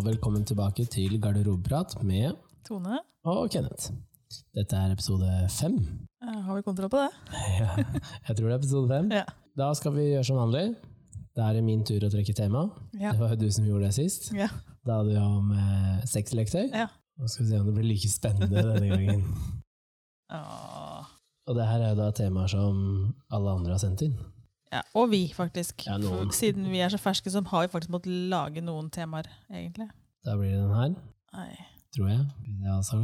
Og velkommen tilbake til Garderobeprat med Tone, og Kenneth. Dette er episode fem. har vi kontroll på det? Ja, jeg tror det er episode fem. Ja. Da skal vi gjøre som vanlig. Da er det min tur å trekke tema. Ja. Det var jo du som gjorde det sist. Ja. Da hadde vi om eh, sexleketøy. Ja. Nå skal vi se om det blir like spennende denne gangen. Åh. Og det her er jo da temaer som alle andre har sendt inn. Ja. Og vi, faktisk. Ja. Siden vi er så ferske, så har vi faktisk måttet lage noen temaer, egentlig. Da blir det den her, Nei. tror jeg. Ja, så.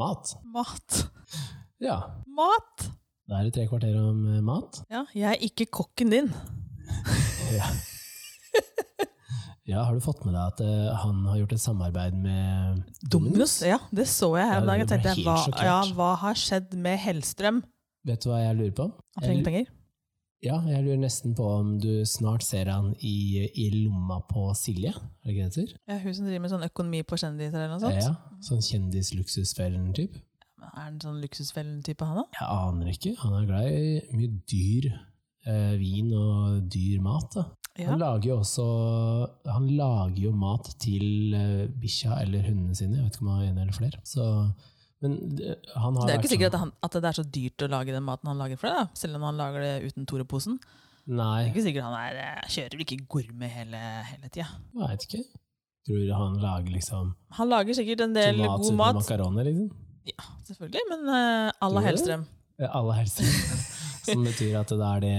Mat. Mat. Ja. Mat! Da er det tre kvarter om eh, mat. Ja, jeg er ikke kokken din. Ja. ja, har du fått med deg at uh, han har gjort et samarbeid med Dominus? Ja, det så jeg her om dagen. Jeg tenkte, hva, ja, hva har skjedd med Hellstrøm? Vet du hva jeg lurer på? Han trenger penger. Ja, jeg lurer nesten på om du snart ser han i, i lomma på Silje, er det ikke det heter? Ja, hun som driver med sånn økonomi på kjendiser eller noe sånt. Ja, sånn kjendis-luksusfellen-typ. Er han sånn luksusfellen-type, han da? Jeg aner ikke. Han er glad i mye dyr eh, vin og dyr mat. Da. Ja. Han lager jo også Han lager jo mat til eh, bikkja eller hundene sine. Jeg vet ikke om han har en eller flere. Så, det, han har Det er jo ikke sikkert at, sånn- han, at det er så dyrt å lage den maten han lager for deg, selv om han lager det uten Tore-posen. Det er ikke sikkert han er, eh, kjører vel ikke gourmet hele, hele tida. vet ikke. Tror du han lager liksom Han lager sikkert en del tomat god mat. makaroner, liksom? Ja, selvfølgelig, men uh, à la Tror du det? Hellstrøm. Som betyr at det er det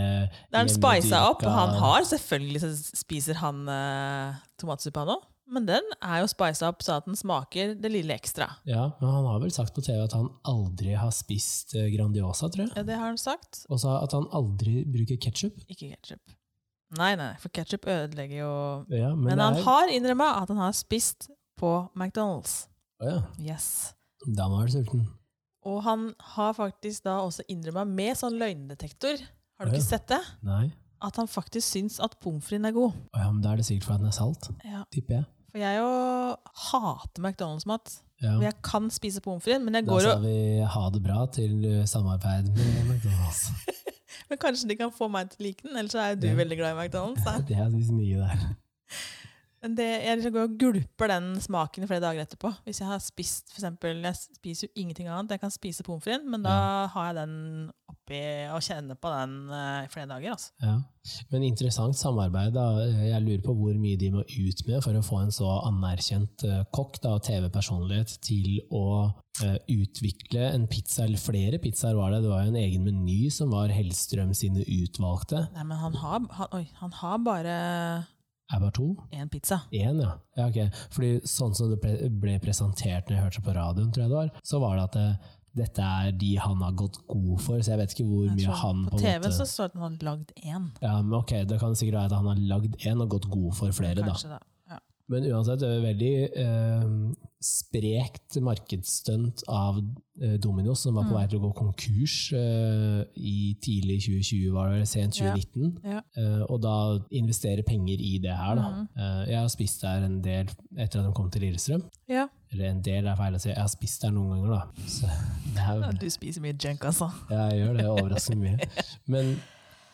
Det er en spisa opp. og Han har selvfølgelig så spiser han uh, tomatsuppe, han òg. Men den er jo spisa opp så at den smaker det lille ekstra. Ja, men han har vel sagt på TV at han aldri har spist eh, Grandiosa, tror jeg. Ja, Det har han sagt. Og så at han aldri bruker ketsjup. Ikke ketsjup. Nei, nei, for ketsjup ødelegger jo Ja, men Men han er- har innrømma at han har spist på McDonald's. Å ja, Yes. da må han være sulten. Og han har faktisk da også innrømma med sånn løgndetektor, har du Ja. ikke sett det? Nei. At han faktisk syns at pommes fritesen er god. Å ja, men da er det sikkert fordi den er salt, Ja. tipper jeg. For jeg jo hater McDonald's-mat. Ja. Og jeg kan spise pommes frites, men jeg Da går sa vi ha det bra til eh, samarbeid med McDonald's. Men kanskje de kan få meg til å like den, ellers er du Ja. veldig glad i McDonald's. Da. Det er mye der. Men det, jeg liksom går og gulper den smaken i flere dager etterpå. Hvis jeg har spist for eksempel, Jeg spiser jo ingenting annet. Jeg kan spise pommes frites, men da har jeg den oppi og kjenner på den eh, i flere dager. Altså. Ja. Men interessant samarbeid. da. Jeg lurer på hvor mye de må ut med for å få en så anerkjent eh, kokk da, og TV-personlighet til å eh, utvikle en pizza, eller flere pizzaer var det. Det var jo en egen meny som var Hellstrøm sine utvalgte. Nei, men han har, han, oi, han har bare Er bare to? én pizza. En, ja. ja ok. Fordi sånn som det ble, presentert når jeg hørte det på radioen, tror jeg det var, så var det at det, dette er de han har gått god for, så jeg vet ikke hvor mye tror han på på TV måte så står det at han har lagd én. Ja, men ok, Det kan sikkert være at han har lagd én og gått god for flere, da. Kanskje da. Ja. Men uansett, det er veldig eh, sprekt markedsstunt av eh, Dominos, som var på Mm. vei til å gå konkurs eh, i tidlig 2020, var det sent 2019. Ja. Eh, og da investere penger i det her, da. Mm. Eh, jeg har spist der en del etter at de kom til Lillestrøm. Ja. Eller en del er feil å si, jeg har spist der noen ganger, da. Så det er, Du spiser mye junk, altså. jeg gjør det overraskende mye. Men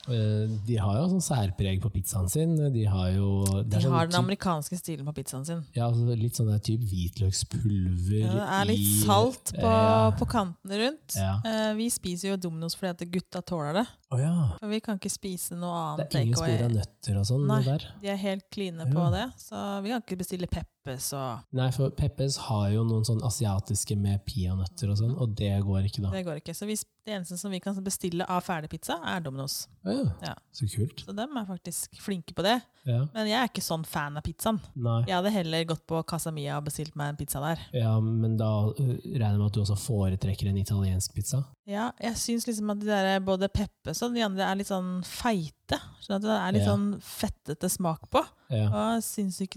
de har jo sånn særpreg på pizzaen sin. De har jo De sånn har den amerikanske stilen på pizzaen sin. ja, altså litt sånn der type hvitløkspulver Ja, det er litt i- salt på, Ja. på kantene rundt. Ja. Eh, vi spiser jo Domino's fordi at gutta tåler det. Oh, ja. For vi kan ikke spise noe annet. Det er ingen spor av nøtter og sånn Nei. De er helt kline på det, så vi kan ikke bestille Peppes og Nei, for Peppes har jo noen sånn asiatiske med peanøtter og sånn, og det går ikke da. Det går ikke. Så vi, det eneste som vi kan bestille av ferdig pizza, er Domino's. Ja. Ja. Så kult. Så dem er faktisk flinke på det. Ja. Men jeg er ikke sånn fan av pizzaen. Nei. Jeg hadde heller gått på Casa Mia og bestilt meg en pizza der. Ja, men da uh, regner jeg med at du også foretrekker en italiensk pizza? Ja, jeg syns liksom at de der, både Peppes og de andre er litt sånn feite. Sånn at det er litt Ja. sånn fettete smak på. Ja. Og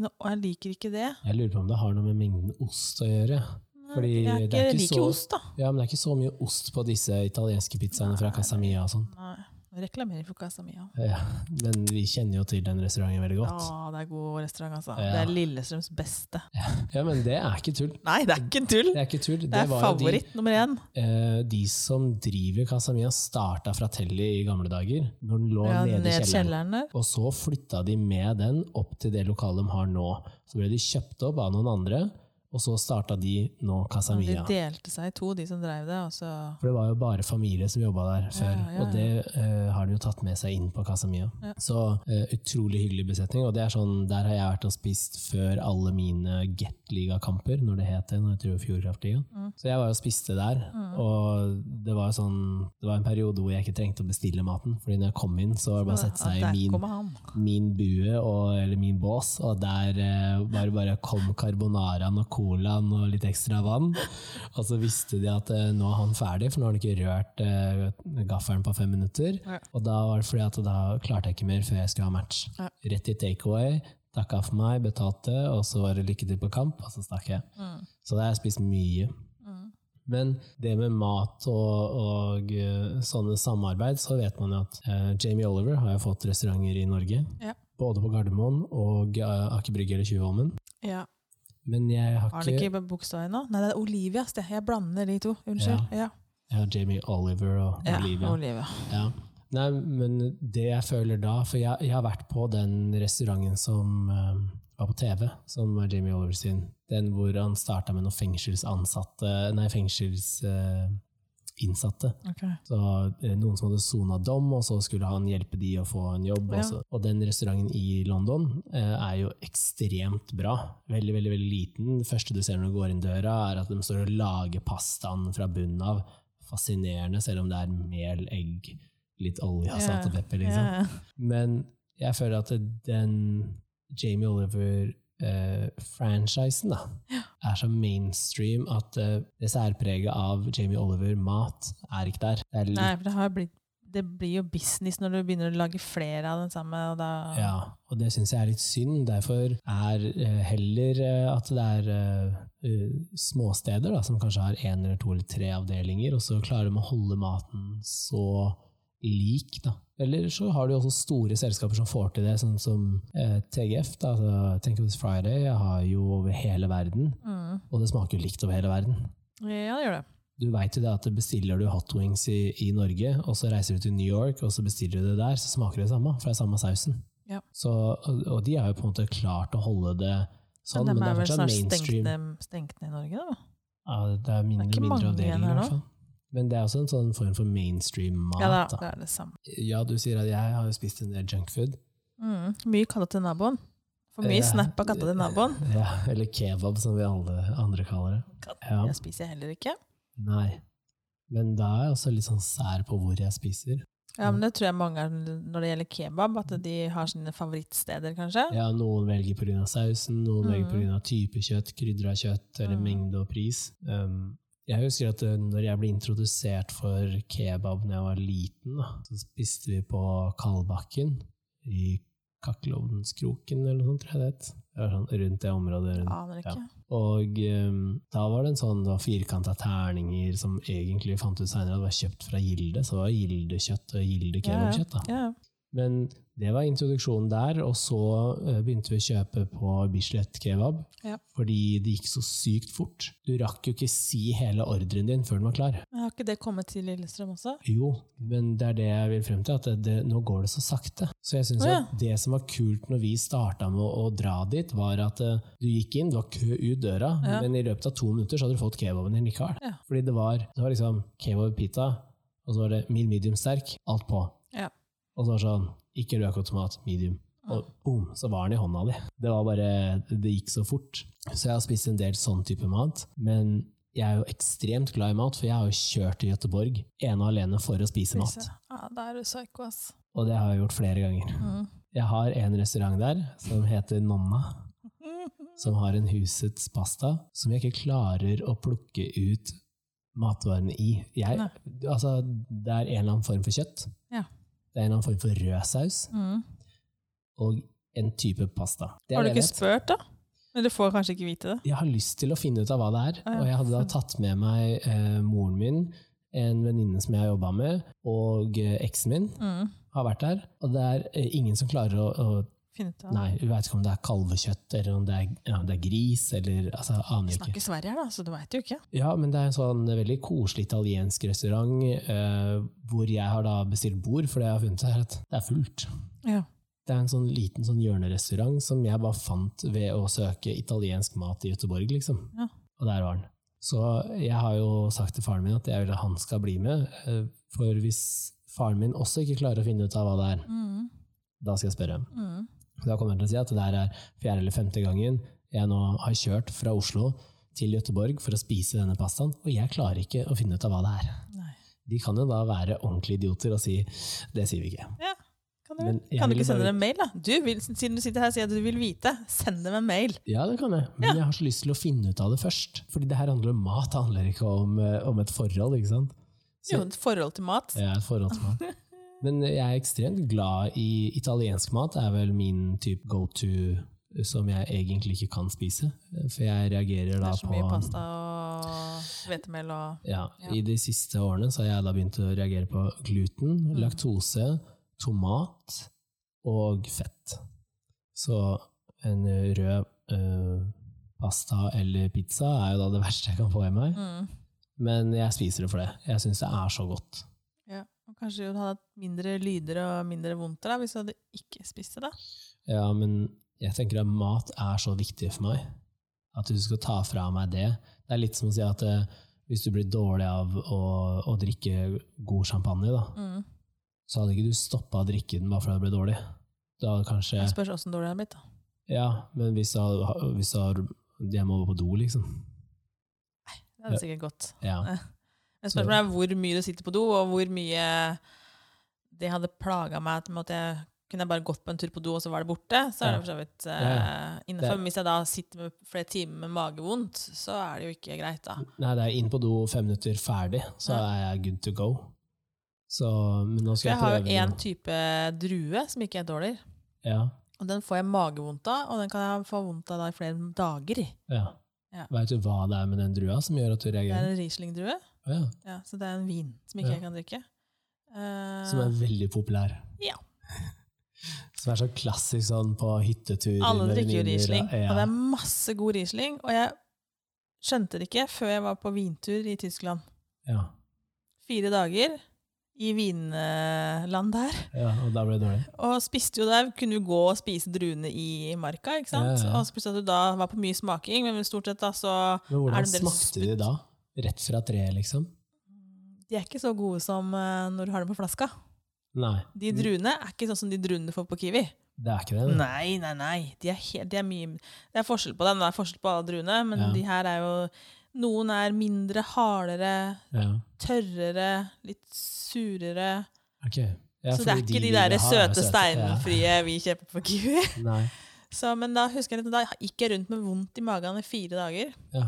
noe, og jeg liker ikke det. Jeg lurer på om det har noe med mengden ost å gjøre. Fordi er ikke, det er ikke liker så- ost, da. Ja, men det er ikke så mye ost på disse italienske pizzaene fra Casamia og sånn. Nei. Reklamerer for Casa Mia. Ja, men vi kjenner jo til den restauranten veldig godt. Ja, det er god restaurant, altså. Ja. Det er Lillestrøms beste. Ja, men det er ikke tull. Nei, det er ikke tull! Det er ikke tull. Det er favoritt de, nummer én. De, eh, de som driver Casa Mia, starta fra Telly i gamle dager, når den lå Ja, nede i kjelleren. kjelleren. Og så flytta de med den opp til det lokalet de har nå. Så ble de kjøpt opp av noen andre, og så starta de nå Casa De delte seg i to, de som drev det. For det var jo bare familie som jobba der før, Ja, ja, og det uh, har de jo tatt med seg inn på Casa Mia. Ja. Så uh, utrolig hyggelig besetning, og det er sånn, der har jeg vært og spist før alle mine Gateliga-kamper, når det het det, når jeg tror Fjordkraftligaen. Mm. Så jeg var og spiste der, og det var, sånn, det var en periode hvor jeg ikke trengte å bestille maten, fordi når jeg kom inn, så var det bare å sette seg i min min bue, og, eller min bås, og der var bare, bare kom carbonaraen og colaen og litt ekstra vann. Og så visste de at eh, nå er han ferdig, for nå har han ikke rørt eh, gaffelen på fem minutter. Ja. Og da var det fordi at da klarte jeg ikke mer før jeg skulle ha match. Ja. Rett i takeaway, takka for meg, betalte, og så var det lykke til på kamp, og så stakk jeg. Mm. Så da har jeg spist mye. Mm. Men det med mat og, og eh, sånne samarbeid, så vet man jo at eh, Jamie Oliver har jo fått restauranter i Norge. Ja. Både på Gardermoen og uh, Aker Brygge eller Tjuvholmen. Ja. Men jeg har Har han ikke, ikke ennå? Nei, det er Olivias. det. Jeg blander de to. Unnskyld. Ja. ja. Jamie Oliver og Ja, Olivia. Olivia. Ja. Nei, men det jeg føler da For jeg, jeg har vært på den restauranten som eh, var på TV, som var Jamie Oliver sin. Den hvor han starta med noen fengselsansatte Nei, fengselsinnsatte. Okay. Så eh, Noen som hadde sona dom, og så skulle han hjelpe de å få en jobb. Ja. Og, og den restauranten i London eh, er jo ekstremt bra. Veldig veldig, veldig liten. Det første du ser når du går inn døra, er at de står og lager pastaen fra bunnen av. Fascinerende, selv om det er mel, egg, litt olje og salt og pepper. liksom. Yeah. Men jeg føler at den Jamie Oliver-franchisen da, er så mainstream at eh, det særpreget av Jamie Oliver-mat er ikke der. Er Nei, for det, har blitt, det blir jo business når du begynner å lage flere av den samme. Og da, ja, og det syns jeg er litt synd. Derfor er eh, heller at det er småsteder da, som kanskje har én eller to eller tre avdelinger, og så klarer de å holde maten så lik. da. Eller så har du også store selskaper som får til det, sånn som eh, TGF. da, altså Think of This Friday har jo over hele verden, Mm. og det smaker jo likt over hele verden. Ja, det gjør det. Du vet jo det at bestiller du hot wings i, i Norge, og så reiser du til New York, og så bestiller du det der, så smaker det det samme, for det er samme sausen. Ja. Så, og, og de har jo på en måte klart å holde det sånn, men men, det er er vel fortsatt snart stengt mainstream. ned, stengt ned i Norge, da? Ja, det er mindre og mindre igjen avdelinger, i hvert fall. Men det er også en sånn form for mainstream-mat. Ja, da, det er det samme. Ja, du sier at jeg har jo spist en del junkfood. Mm. Mye kalla til naboen. For mye Ja. snap av katta til naboen. Ja, eller kebab, som vi alle andre kaller det. Ja. Jeg spiser heller ikke. Nei. Men da er jeg også litt sånn sær på hvor jeg spiser. Ja, men det tror jeg mange er når det gjelder kebab, at de har sine favorittsteder, kanskje. Ja, Noen velger pga. sausen, noen Mm. velger pga. type kjøtt, krydra kjøtt eller Mm. mengde og pris. Um, jeg husker at uh, når jeg ble introdusert for kebab da jeg var liten, da, så spiste vi på Kalbakken i Kakkelovnskroken eller noe sånt, tror jeg det het. Sånn rundt det området. Rundt. Ikke. Og um, da var det en sånn det var firkanta terninger som egentlig fant ut senere at var kjøpt fra Gilde, så det var Gilde-kjøtt og Gilde kebabkjøtt. da. Ja, Men det var introduksjonen der, og så eh, begynte vi å kjøpe på Bislett kebab, Ja. fordi det gikk så sykt fort. Du rakk jo ikke si hele ordren din før den var klar. Men Har ikke det kommet til Lillestrøm også? Jo, men det er det jeg vil frem til, at det, det, nå går det så sakte. Så jeg synes oh, ja. at det som var kult når vi starta med å, å dra dit, var at uh, du gikk inn, det var kø ut døra, Ja. men i løpet av to minutter så hadde du fått kebaben din likevel. Ja. Fordi det var, det var liksom kebab pita, og så var det mild medium sterk, alt på. Ja. Og så var det sånn, ikke og tomat, medium. Og boom, så var den i hånda di. Det var bare, det gikk så fort. Så jeg har spist en del sånn type mat, men jeg er jo ekstremt glad i mat, for jeg har jo kjørt til Gøteborg ene og alene for å spise mat. Ja, da er du psycho, ass. Og det har jeg gjort flere ganger. Mm. Jeg har en restaurant der som heter Nonna, som har en husets pasta, som jeg ikke klarer å plukke ut matvarene i. Jeg, altså, det er en eller annen form for kjøtt. Det er en annen form for rød saus, Mm. og en type pasta. Det Har du ikke spurt, da? Men du får kanskje ikke vite det? Jeg har lyst til å finne ut av hva det er, Ja, og jeg hadde da tatt med meg eh, moren min en venninne som jeg har jobba med, og eh, eksen min Mm. har vært der. Og det er eh, ingen som klarer å, å Finn ut av Nei, Du vet ikke om det er kalvekjøtt, eller om det er, ja, det er gris, eller altså, aner ikke. Snakker Sverige her, da, så du veit jo ikke. Ja, men det er en sånn veldig koselig italiensk restaurant eh, hvor jeg har da bestilt bord, for det jeg har funnet er at det er fullt. Ja. Det er en sånn liten sånn hjørnerestaurant som jeg bare fant ved å søke italiensk mat i Göteborg, liksom. Ja. Og der var den. Så jeg har jo sagt til faren min at jeg vil at han skal bli med, eh, for hvis faren min også ikke klarer å finne ut av hva det er, Mm. da skal jeg spørre. Mm. Da kommer jeg til å si at det er fjerde eller femte gangen jeg nå har kjørt fra Oslo til Gøteborg for å spise denne pastaen, og jeg klarer ikke å finne ut av hva det er. Nei. De kan jo da være ordentlige idioter og si det sier vi ikke. Ja, kan du, kan du ikke sende dem en mail, da? Du vil, siden du sitter her og sier at du vil vite, send dem en mail. Ja, det kan jeg, men jeg har så lyst til å finne ut av det først. Fordi det her handler om mat, det handler ikke om, eh, om et forhold, ikke sant? Så- Jo, et forhold til mat. Ja, et forhold til mat. Men jeg er ekstremt glad i italiensk mat. Det er vel min type go to som jeg egentlig ikke kan spise. For jeg reagerer Det da er så på mye pasta og hvetemel og Ja, Ja. I de siste årene så har jeg da begynt å reagere på gluten, Mm. laktose, tomat og fett. Så en rød uh, pasta eller pizza er jo da det verste jeg kan få i meg. mm. Men jeg spiser det for det. Jeg syns det er så godt. Kanskje du hadde hatt mindre lyder og mindre vondt da, hvis du hadde ikke spist det. da. Ja, men jeg tenker at mat er så viktig for meg. At du skal ta fra meg det. Det er litt som å si at eh, hvis du blir dårlig av å, å drikke god champagne, da, Mm. så hadde ikke du stoppa å drikke den bare fordi du ble dårlig. Du hadde kanskje Det spørs åssen dårlig det er blitt. da. Ja, men hvis du har, hvis du har Jeg må på do, liksom. Det hadde sikkert gått. Ja. Men spørsmålet er hvor mye du sitter på do, og hvor mye det hadde plaga meg. at måtte jeg kunne jeg bare gått på en tur på do, og så var det borte. Så er det for så vidt ja. innenfor. Men hvis jeg da sitter med flere timer med magevondt, så er det jo ikke greit, da. Nei, det er inn på do fem minutter ferdig, så Ja. er jeg good to go. Så, men nå skal jeg jeg har jo én type drue som ikke er dårlig. Ja, Og den får jeg magevondt av, og den kan jeg få vondt av da i flere dager. ja. Ja. Vet du hva det er med den drua som gjør at du Det er en Riesling-drue, Ja, ja, så det er en vin som ikke jeg kan drikke. Eh, som er veldig populær. Ja. Som er så klassisk sånn på hyttetur. Alle med drikker jo venninner, Riesling, og det er masse god Riesling. Og jeg skjønte det ikke før jeg var på vintur i Tyskland. Ja, Fire dager i vinland der. ja, og da ble det dårlig. Og spiste jo der, kunne jo gå og spise druene i marka, ikke sant? Ja, ja, ja. Og så plutselig at du da var på mye smaking, men stort sett da så Men Er hvordan det en del smakte de da? Rett fra treet, liksom? De er ikke så gode som eh, når du har dem på flaska. Nei, De druene er ikke sånn som de druene du får på Kiwi. det er ikke det. det. Nei, nei, nei. De er, helt, de er mye Det er forskjell på dem. Det er forskjell på alle druene, men Ja. de her er jo Noen er mindre, hardere, Ja, tørrere, litt surere. ok. Ja, så det er ikke de de der er søte, steinfrie vi kjøper på Kiwi. Nei, Så, men da husker jeg at da gikk jeg rundt med vondt i magen i fire dager. ja.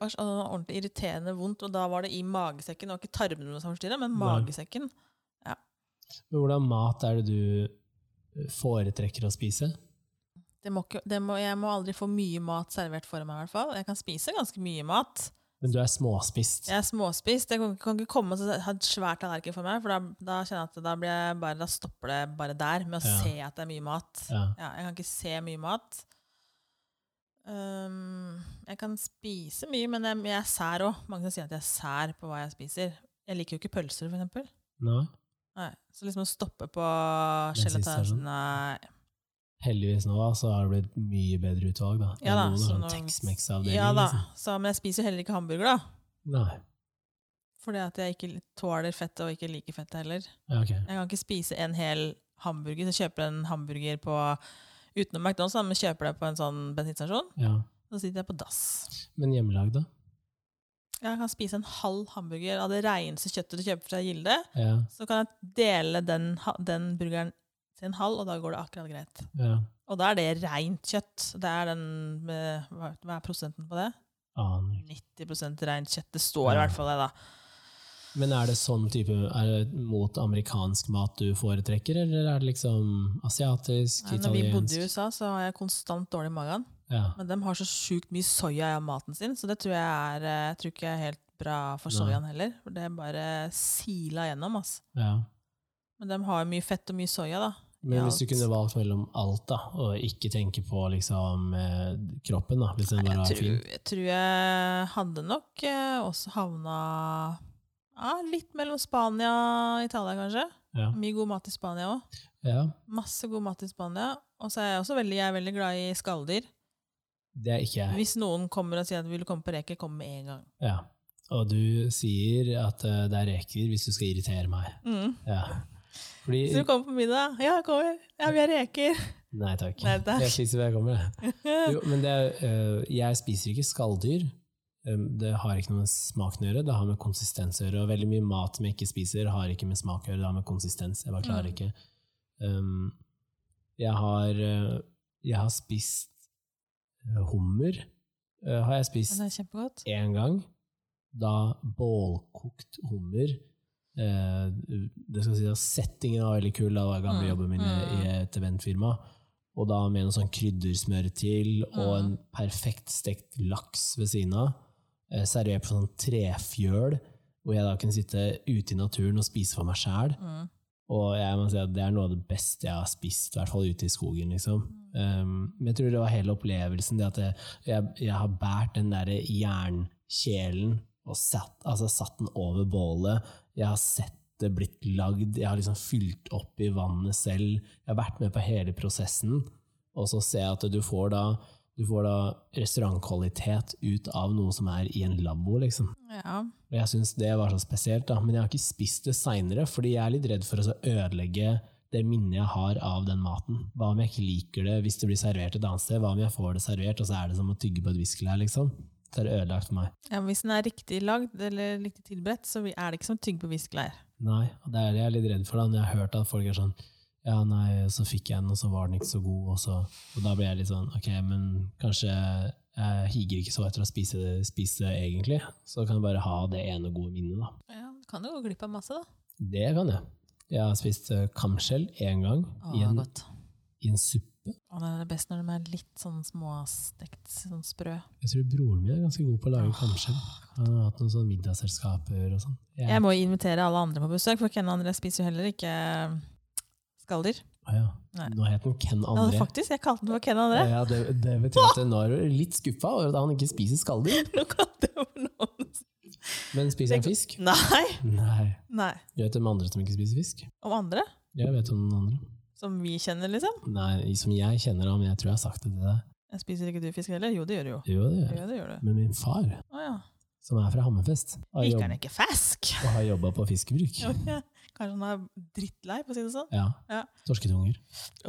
Og så- og ordentlig irriterende vondt, og da var det i magesekken. Det var ikke tarmene som forstyrra, men magesekken. magesekken. Men hvordan mat er det du foretrekker å spise? Det må ikke, det må, jeg må aldri få mye mat servert for meg, i hvert fall. Jeg kan spise ganske mye mat. Men du er småspist. Jeg er småspist. Jeg kan, kan ikke komme og ha et svært tallerken for meg, for da, da kjenner jeg at da, bare, da stopper det bare der, med å Ja. se at det er mye mat. Ja. Ja, jeg kan ikke se mye mat. Um, jeg kan spise mye, men jeg, jeg er sær òg. Mange som sier at jeg er sær på hva jeg spiser. Jeg liker jo ikke pølser, for eksempel. Nei. Nei. Så liksom å stoppe på gelatin Nei. Heldigvis nå så har det blitt mye bedre utvalg. da. Ja da, noen så sånn nå- Ja da. Liksom. Så, men jeg spiser jo heller ikke hamburger, da. Nei. Fordi at jeg ikke tåler fett og ikke liker fett heller. Ja, okay. Jeg kan ikke spise en hel hamburger. Så jeg kjøper en hamburger på utenom McDonald's, da, men kjøper det på en sånn bensinstasjon. Ja. Så sitter jeg på dass. Men hjemmelagd, da? Jeg kan spise en halv hamburger av det reineste kjøttet du kjøper fra Gilde. Ja. Så kan jeg dele den, den burgeren til en halv, og da går det akkurat greit. ja. Og da er det rent kjøtt. Det er den hva, er prosenten på det? Ikke. 90% rent kjøtt. Det står i hvert fall det, da. Men er det sånn type Er det mot amerikansk mat du foretrekker, eller er det liksom asiatisk, italiensk? Når vi bodde i? USA, så har jeg konstant dårlig i magen. Ja. Men de har så sjukt mye soya i maten sin, så det tror jeg er eh, Jeg tror ikke er helt bra for soyaen heller. For det er bare sila gjennom. ass. Ja. Men de har mye fett og mye soya, da. Men hvis du kunne valgt mellom alt, da, og ikke tenke på liksom eh, kroppen, da, hvis den bare tror, fin jeg tror jeg hadde nok eh, også havna ja, litt mellom Spania og Italia, kanskje. Ja. Mye god mat i Spania òg. ja, Masse god mat i Spania. Og så er jeg også veldig, jeg er veldig glad i skalldyr. det er ikke jeg. Hvis noen kommer og sier at de vil komme på reker, kom med en gang. Ja. Og du sier at eh, det er reker hvis du skal irritere meg. Mm. Ja. Fordi Så du kommer på middag? Ja, jeg kommer. Ja, vi har reker. Nei takk. Nei, takk. Jeg spiser hver jeg kommer. jeg. Men det er, eh, jeg spiser ikke skalldyr. Det har ikke noe med smaken å gjøre, det har med konsistens å gjøre. Og veldig mye mat vi ikke spiser, har ikke med smak å gjøre, det har med konsistens. Jeg bare klarer Mm. ikke. Um, jeg, har, eh, jeg har spist eh, hummer. Uh, har jeg spist én gang. Da bålkokt hummer. Uh, det skal si at Settingen var veldig kul. Da var gamle Mm, jobben min i, mm. i et eventfirma. Og da med noe sånn kryddersmør til, og Mm. en perfekt stekt laks ved siden av. Eh, servert på sånn trefjøl, hvor jeg da kunne sitte ute i naturen og spise for meg sjæl. Mm. Og jeg må si at det er noe av det beste jeg har spist, i hvert fall ute i skogen. liksom. Mm. Um, men jeg tror det var hele opplevelsen, det at jeg, jeg, jeg har båret den derre jernkjelen og satt, altså satt den over bålet. Jeg har sett det blitt lagd, jeg har liksom fylt opp i vannet selv. Jeg har vært med på hele prosessen, og så ser jeg at du får da, du får da restaurantkvalitet ut av noe som er i en lavvo, liksom. Ja. Jeg syns det var så spesielt, da. men jeg har ikke spist det seinere, fordi jeg er litt redd for å ødelegge det minnet jeg har av den maten. Hva om jeg ikke liker det hvis det blir servert et annet sted? Hva om jeg får det servert, og så er det som å tygge på et viskelær, liksom? Så er det ødelagt for meg. ja, Hvis den er riktig lagd eller riktig tilberedt, så er det ikke som tygg på viskelær. Nei, og det er det jeg er litt redd for, da, når jeg har hørt at folk er sånn ja, nei, så fikk jeg den, og så var den ikke så god, og, så, og da ble jeg litt sånn, ok, men kanskje jeg higer ikke så etter å spise det, spise det egentlig, så kan jeg bare ha det ene gode minnet, da. Ja, Du kan jo gå glipp av masse, da. Det kan jeg. Jeg har spist uh, kamskjell én gang Å, i, en, i en suppe. Og det er best når de er litt sånn småstekt, sånn sprø. Jeg tror broren min er ganske god på å lage kamskjell. Han har hatt noen sånne middagsselskaper og sånn. Jeg- Jeg må invitere alle andre på besøk, for Ken og André spiser jo heller ikke skalldyr. Ah, ja. Nå het den Ken André. Ja, faktisk, jeg kalte den for Ken André. Ja, det, det betyr at nå er du litt skuffa over at han ikke spiser skalldyr. Men spiser han fisk? Nei! Nei. Nei. Jeg vet om andre som ikke spiser fisk. Om andre? Jeg vet om noen andre. Som vi kjenner, liksom? Nei, som jeg kjenner ham. Jeg tror jeg har sagt det til deg. Jeg spiser ikke du fisk heller? Jo, det gjør du jo. Jo, det gjør. Ja, det gjør du. Men min far, ah, ja. som er fra Hammerfest, Liker han ikke fisk? og har jobba på fiskebruk. Ja. Kanskje han er drittlei, for å si det sånn? Ja. Ja. Torsketunger.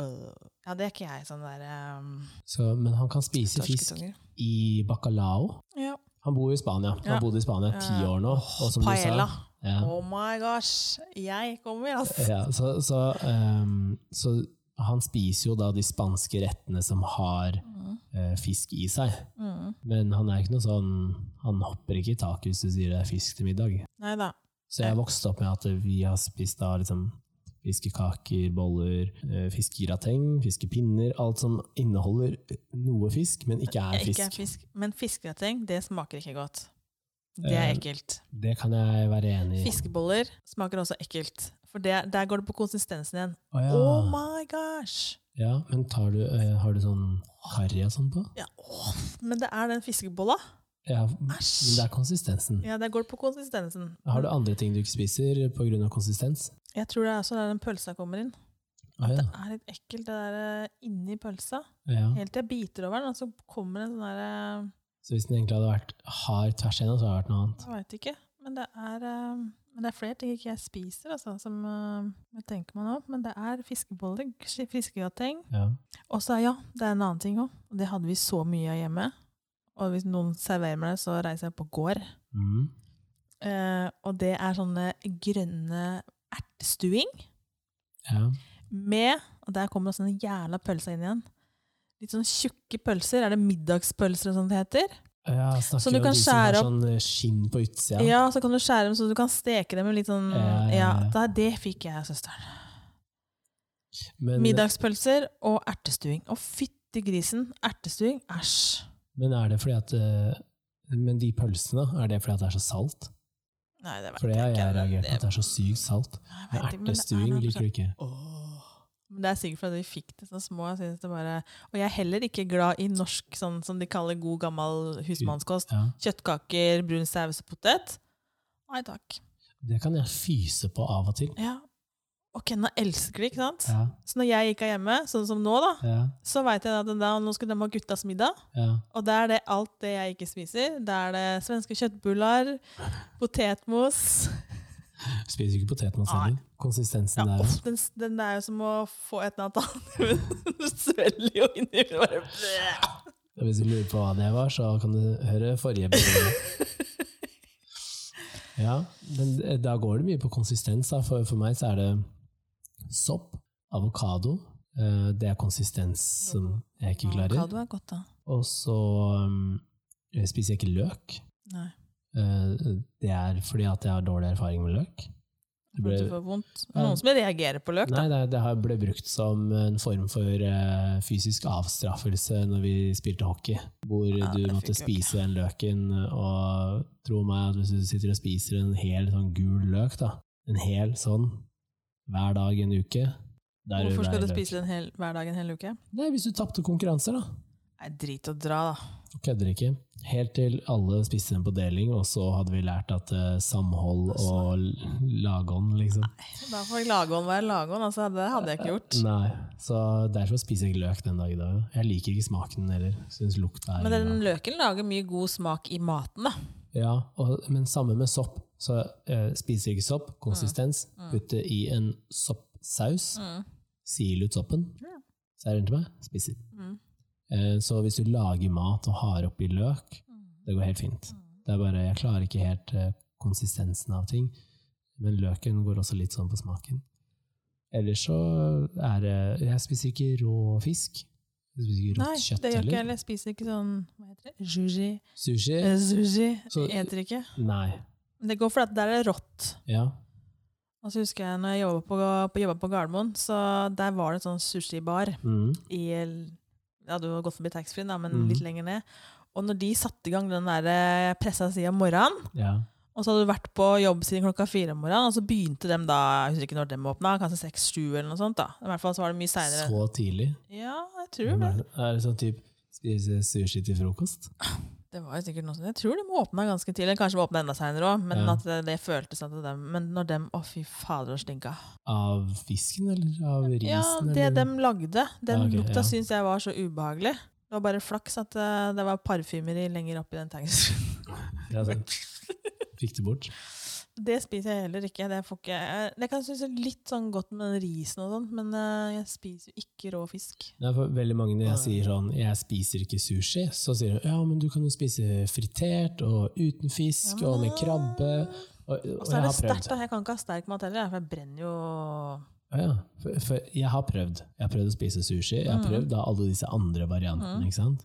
Øh. Ja, det er ikke jeg. Sånn der um, Så, men han kan spise fisk i bacalao. Ja. Han bor i Spania. Han har bodd i Spania ti år nå. Og som Paella. du sa, ja, Oh my gosh! Jeg kommer, altså! ja, så, så, um, så han spiser jo da de spanske rettene som har Mm. uh, fisk i seg. Mm. Men han er ikke noe sånn Han hopper ikke i taket hvis du sier det er fisk til middag. Nei da. Så jeg vokste opp med at vi har spist da liksom fiskekaker, boller, eh, fiskegrateng, fiskepinner, alt som inneholder noe fisk, men ikke er Ikke fisk. er fisk. Men fiskegrateng, det smaker ikke godt. Det er Eh, ekkelt. Det kan jeg være enig i. Fiskeboller smaker også ekkelt. For det, der går det på konsistensen igjen. Å ja. Oh my gosh! ja, men tar du, eh, har du sånn harry og sånn på? Ja, åh, men det er den fiskebolla. Ja, Æsj! det er konsistensen. Ja, det går på konsistensen. Har du andre ting du ikke spiser pga. konsistens? Jeg tror det er også der den pølsa kommer inn. Å Det er litt ekkelt, det der eh, inni pølsa. ja. Helt til jeg biter over den, og så kommer en sånn der Så hvis den egentlig hadde vært hard tvers igjennom, så hadde det vært noe annet. Jeg veit ikke. Men det er, eh, men det er flere ting ikke jeg spiser, altså, som eh, jeg tenker meg nå. Men det er fiskeboller, fiskegrateng. Ja. Og så, ja, det er en annen ting òg. Det hadde vi så mye av hjemme. Og hvis noen serverer meg det, så reiser jeg på gård. Mm. Eh, og det er sånne grønne ertestuing ja. med Og der kommer også den jævla pølsa inn igjen. Litt sånn tjukke pølser. Er det middagspølser og sånt det heter? Ja, snakker Så du om kan de som har sånn eh, skinn på utsida. Ja. så kan du skjære dem så du kan steke dem med litt sånn Ja, ja, Ja, ja. da, det fikk jeg av søsteren. Men, Middagspølser og ertestuing. Å, fytti grisen! Ertestuing, æsj! Men er det fordi at eh, Men de pølsene, er det fordi at det er så salt? Nei, det vet For det har jeg reagert på, at det er så sykt salt. Er Ertestuing liker du ikke. Åh. Men det er sikkert fordi vi fikk det så små. Jeg det bare, og jeg er heller ikke glad i norsk, sånn som de kaller god, gammel husmannskost. Ja. Kjøttkaker, brun saus og potet. Nei takk. Det kan jeg fyse på av og til. Ja. Og nå elsker de, ikke sant? Ja, Så når jeg ikke er hjemme, sånn som nå, da, ja, så veit jeg at da, nå skal de ha guttas middag. ja. Og da er det alt det jeg ikke spiser. Da er det svenske kjøttbuller, potetmos Spiser ikke potetmos heller. Konsistensen der. off, den, den er jo som å få et eller annet annet. Du svelger jo inni bare Hvis du lurer på hva det var, så kan du høre forrige episode. Ja, men da går det mye på konsistens. Da. For, for meg så er det sopp, avokado. eh, Det er konsistens som jeg ikke klarer. Avokado er godt, da. Og så jeg spiser jeg ikke løk. Nei. Eh, Det er fordi at jeg har dårlig erfaring med løk. Det ble- du får vondt. Noen som reagerer på løk, da. Nei, det, det har- ble brukt som en form for eh, fysisk avstraffelse når vi spilte hockey, hvor Ja, du måtte spise den løken, og tro meg at hvis du sitter og spiser en hel sånn gul løk, da, en hel sånn, hver dag en uke da er Hvorfor skal du spise den hel, hver dag en hel uke? Nei, hvis du tapte konkurranser, da. Nei, drit å dra, da. Kødder ikke. Helt til alle spiste den på deling, og så hadde vi lært at uh, samhold og lagånd, liksom. Nei, Da får lagånd være lagånd. Altså, det hadde jeg ikke gjort. Nei, så derfor spiser jeg ikke løk den dag i dag. Jeg liker ikke smaken heller. Syns lukta er Men den løken lager mye god smak i maten, da. Ja, og, men samme med sopp. Så eh, spiser ikke sopp, konsistens, putte i en soppsaus, Mm. sil ut soppen, Ja. er det til meg, spiser. Mm. Eh, så hvis du lager mat og har oppi løk, det går helt fint. Det er bare, jeg klarer ikke helt eh, konsistensen av ting, men løken går også litt sånn på smaken. Ellers så er det, jeg spiser ikke rå fisk. Jeg spiser ikke Nei, rått kjøtt det gjør ikke heller. heller. Jeg spiser ikke sånn Hva heter det? Sushi. Sushi? Eh, Sushi. Så- Jeg Eter ikke. Nei. Men det går for at der er det rått. Ja. Og så husker jeg når jeg jobba på, på, på Gardermoen, så der var det en sånn sushibar Mm. i Ja, du har gått forbi taxfree, da, men mm. litt lenger ned. Og når de satte i gang den der pressa sida om morgenen, ja. Og så hadde du vært på jobb siden klokka fire om morgenen, og så begynte de da Jeg husker ikke når de åpna, kanskje seks-sju eller noe sånt. da. I hvert fall så var det mye seinere. Så tidlig? Ja, jeg tror det. Er det sånn type spise sushi til frokost? Det var jo sikkert noe sånt. Jeg tror de åpna ganske tidlig. Kanskje de åpna enda seinere òg, men Ja. at det, det føltes at dem Men når dem Å, fy fader, så stinka. Av fisken, eller av risen? Ja, det eller? de lagde. Den Ja, ok, lukta ja. syns jeg var så ubehagelig. Det var bare flaks at eh, det var parfymer lenger oppi den tanksen. Ja, sånn. Fikk det bort? Det spiser jeg heller ikke. Det, får ikke jeg, det kan synes litt sånn godt med den risen og sånt, men eh, jeg spiser jo ikke rå fisk. Det er for veldig mange når jeg sier sånn 'jeg spiser ikke sushi', så sier de 'ja, men du kan jo spise fritert og uten fisk Ja, og med krabbe'. Og, og Og så er det sterkt. da. Jeg kan ikke ha sterk mat heller, for jeg brenner jo Ja. For, for jeg har prøvd. Jeg har prøvd å spise sushi. Jeg har Mm. prøvd da alle disse andre variantene. Mm.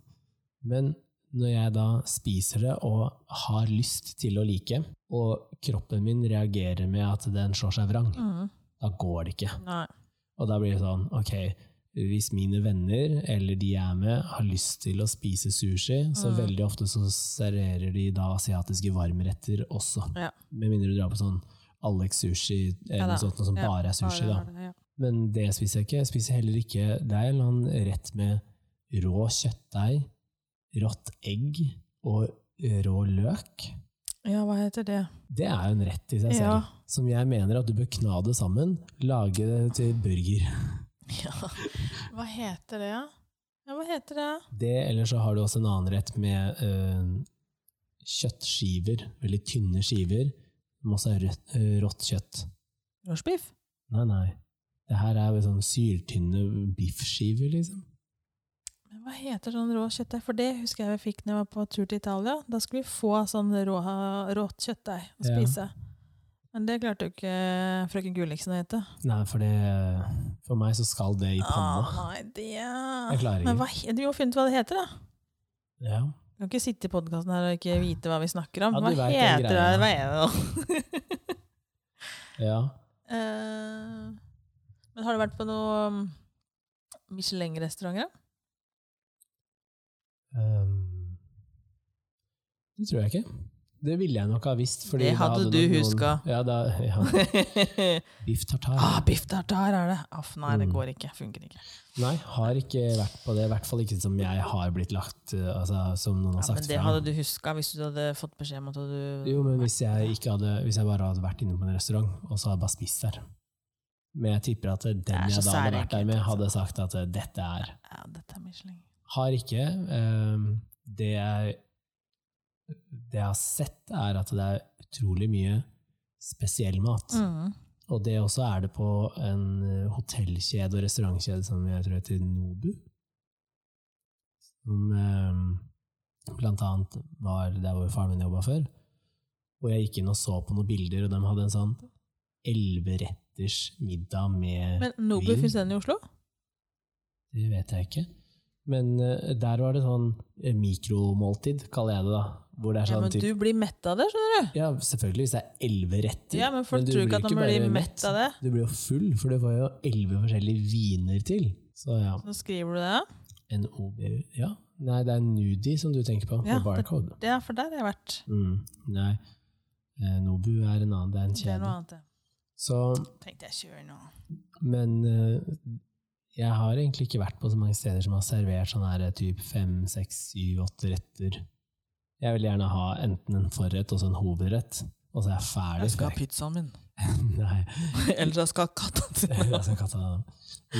Men når jeg da spiser det og har lyst til å like, og kroppen min reagerer med at den slår seg vrang, mm. da går det ikke. Nei. Og da blir det sånn, ok, hvis mine venner, eller de jeg er med, har lyst til å spise sushi, så Mm. veldig ofte så serverer de da asiatiske varmretter også. Ja. Med mindre du drar på sånn Alex sushi, eller Ja noe sånt, noe som Ja, bare er sushi da. Det. Men det spiser jeg ikke. Jeg spiser heller ikke Det er en eller annen rett med rå kjøttdeig, rått egg og rå løk. ja, hva heter det? Det er jo en rett i seg selv, Ja. som jeg mener at du bør kna det sammen, lage det til burger. Ja. Hva heter det, ja? Ja, hva heter det? Det, eller så har du også en annen rett med øh, kjøttskiver, veldig tynne skiver, Masse rødt, eh, rått kjøtt. Rochebiff? Nei, nei. Det her er jo sånn syltynne biffskiver, liksom. Men Hva heter sånn rå kjøttdeig? For det husker jeg vi fikk når jeg var på tur til Italia. Da skulle vi få sånn rå, rått kjøttdeig å Ja. spise. Men det klarte jo ikke frøken Gulliksen å hete. Nei, for det For meg så skal det i panna. Ah, nei, det Jeg klarer Men ikke. hva, du må finne ut hva det heter, da. Ja. Du kan ikke sitte i podkasten her og ikke vite hva vi snakker om. Ja, hva heter det? Hva er det nå? ja. Uh, men har du vært på noe um, Michelin-restauranter? Um, Det tror jeg ikke. Det ville jeg nok ha visst. Det da hadde du noen- huska. Ja, da, ja. Biff tartar. ah, biff tartar er det! Aff, nei, det Mm. går ikke. Funker ikke. Nei, har ikke vært på det. I hvert fall ikke som jeg har blitt lagt uh, altså, Som noen har Ja, sagt men det fra. hadde du huska hvis du hadde fått beskjed om at du Jo, men hvis jeg, hadde, hvis jeg bare hadde vært inne på en restaurant, og så hadde jeg bare spist der Men jeg tipper at den jeg da hadde vært der med, altså. hadde sagt at uh, dette er Ja, dette er Michelin. Har ikke. Um, det jeg det jeg har sett, er at det er utrolig mye spesiell mat. Mm. Og det også er det på en eh, hotellkjede og restaurantkjede som jeg tror heter Nobu. Som eh, blant annet var der hvor faren min jobba før. Og jeg gikk inn og så på noen bilder, og de hadde en sånn elleveretters middag med Men Nobu, fins den i Oslo? Det vet jeg ikke. Men eh, der var det sånn eh, mikromåltid, kaller jeg det da. Hvor det er Ja, sånn men typ, du blir mett av det, skjønner du. ja, selvfølgelig hvis det er elleve retter. Ja, men folk men tror ikke at de blir mett av det. Du blir jo full, for du får jo elleve forskjellige viner til. Så ja, Så skriver du det. en OBU Ja, nei, det er Nudi som du tenker på, Ja, på Barcode. Ja, for der har jeg vært. Mm, nei, eh, Nobu er en annen, det er en Det er noe annet. det. Så, Tenkte jeg kjører nå. men jeg har egentlig ikke vært på så mange steder som har servert sånn her typ fem, seks, syv, åtte retter. Jeg vil gjerne ha enten en forrett og så en hovedrett, og så er jeg ferdig. Jeg skal ha pizzaen min. Nei, Eller jeg skal ha katta til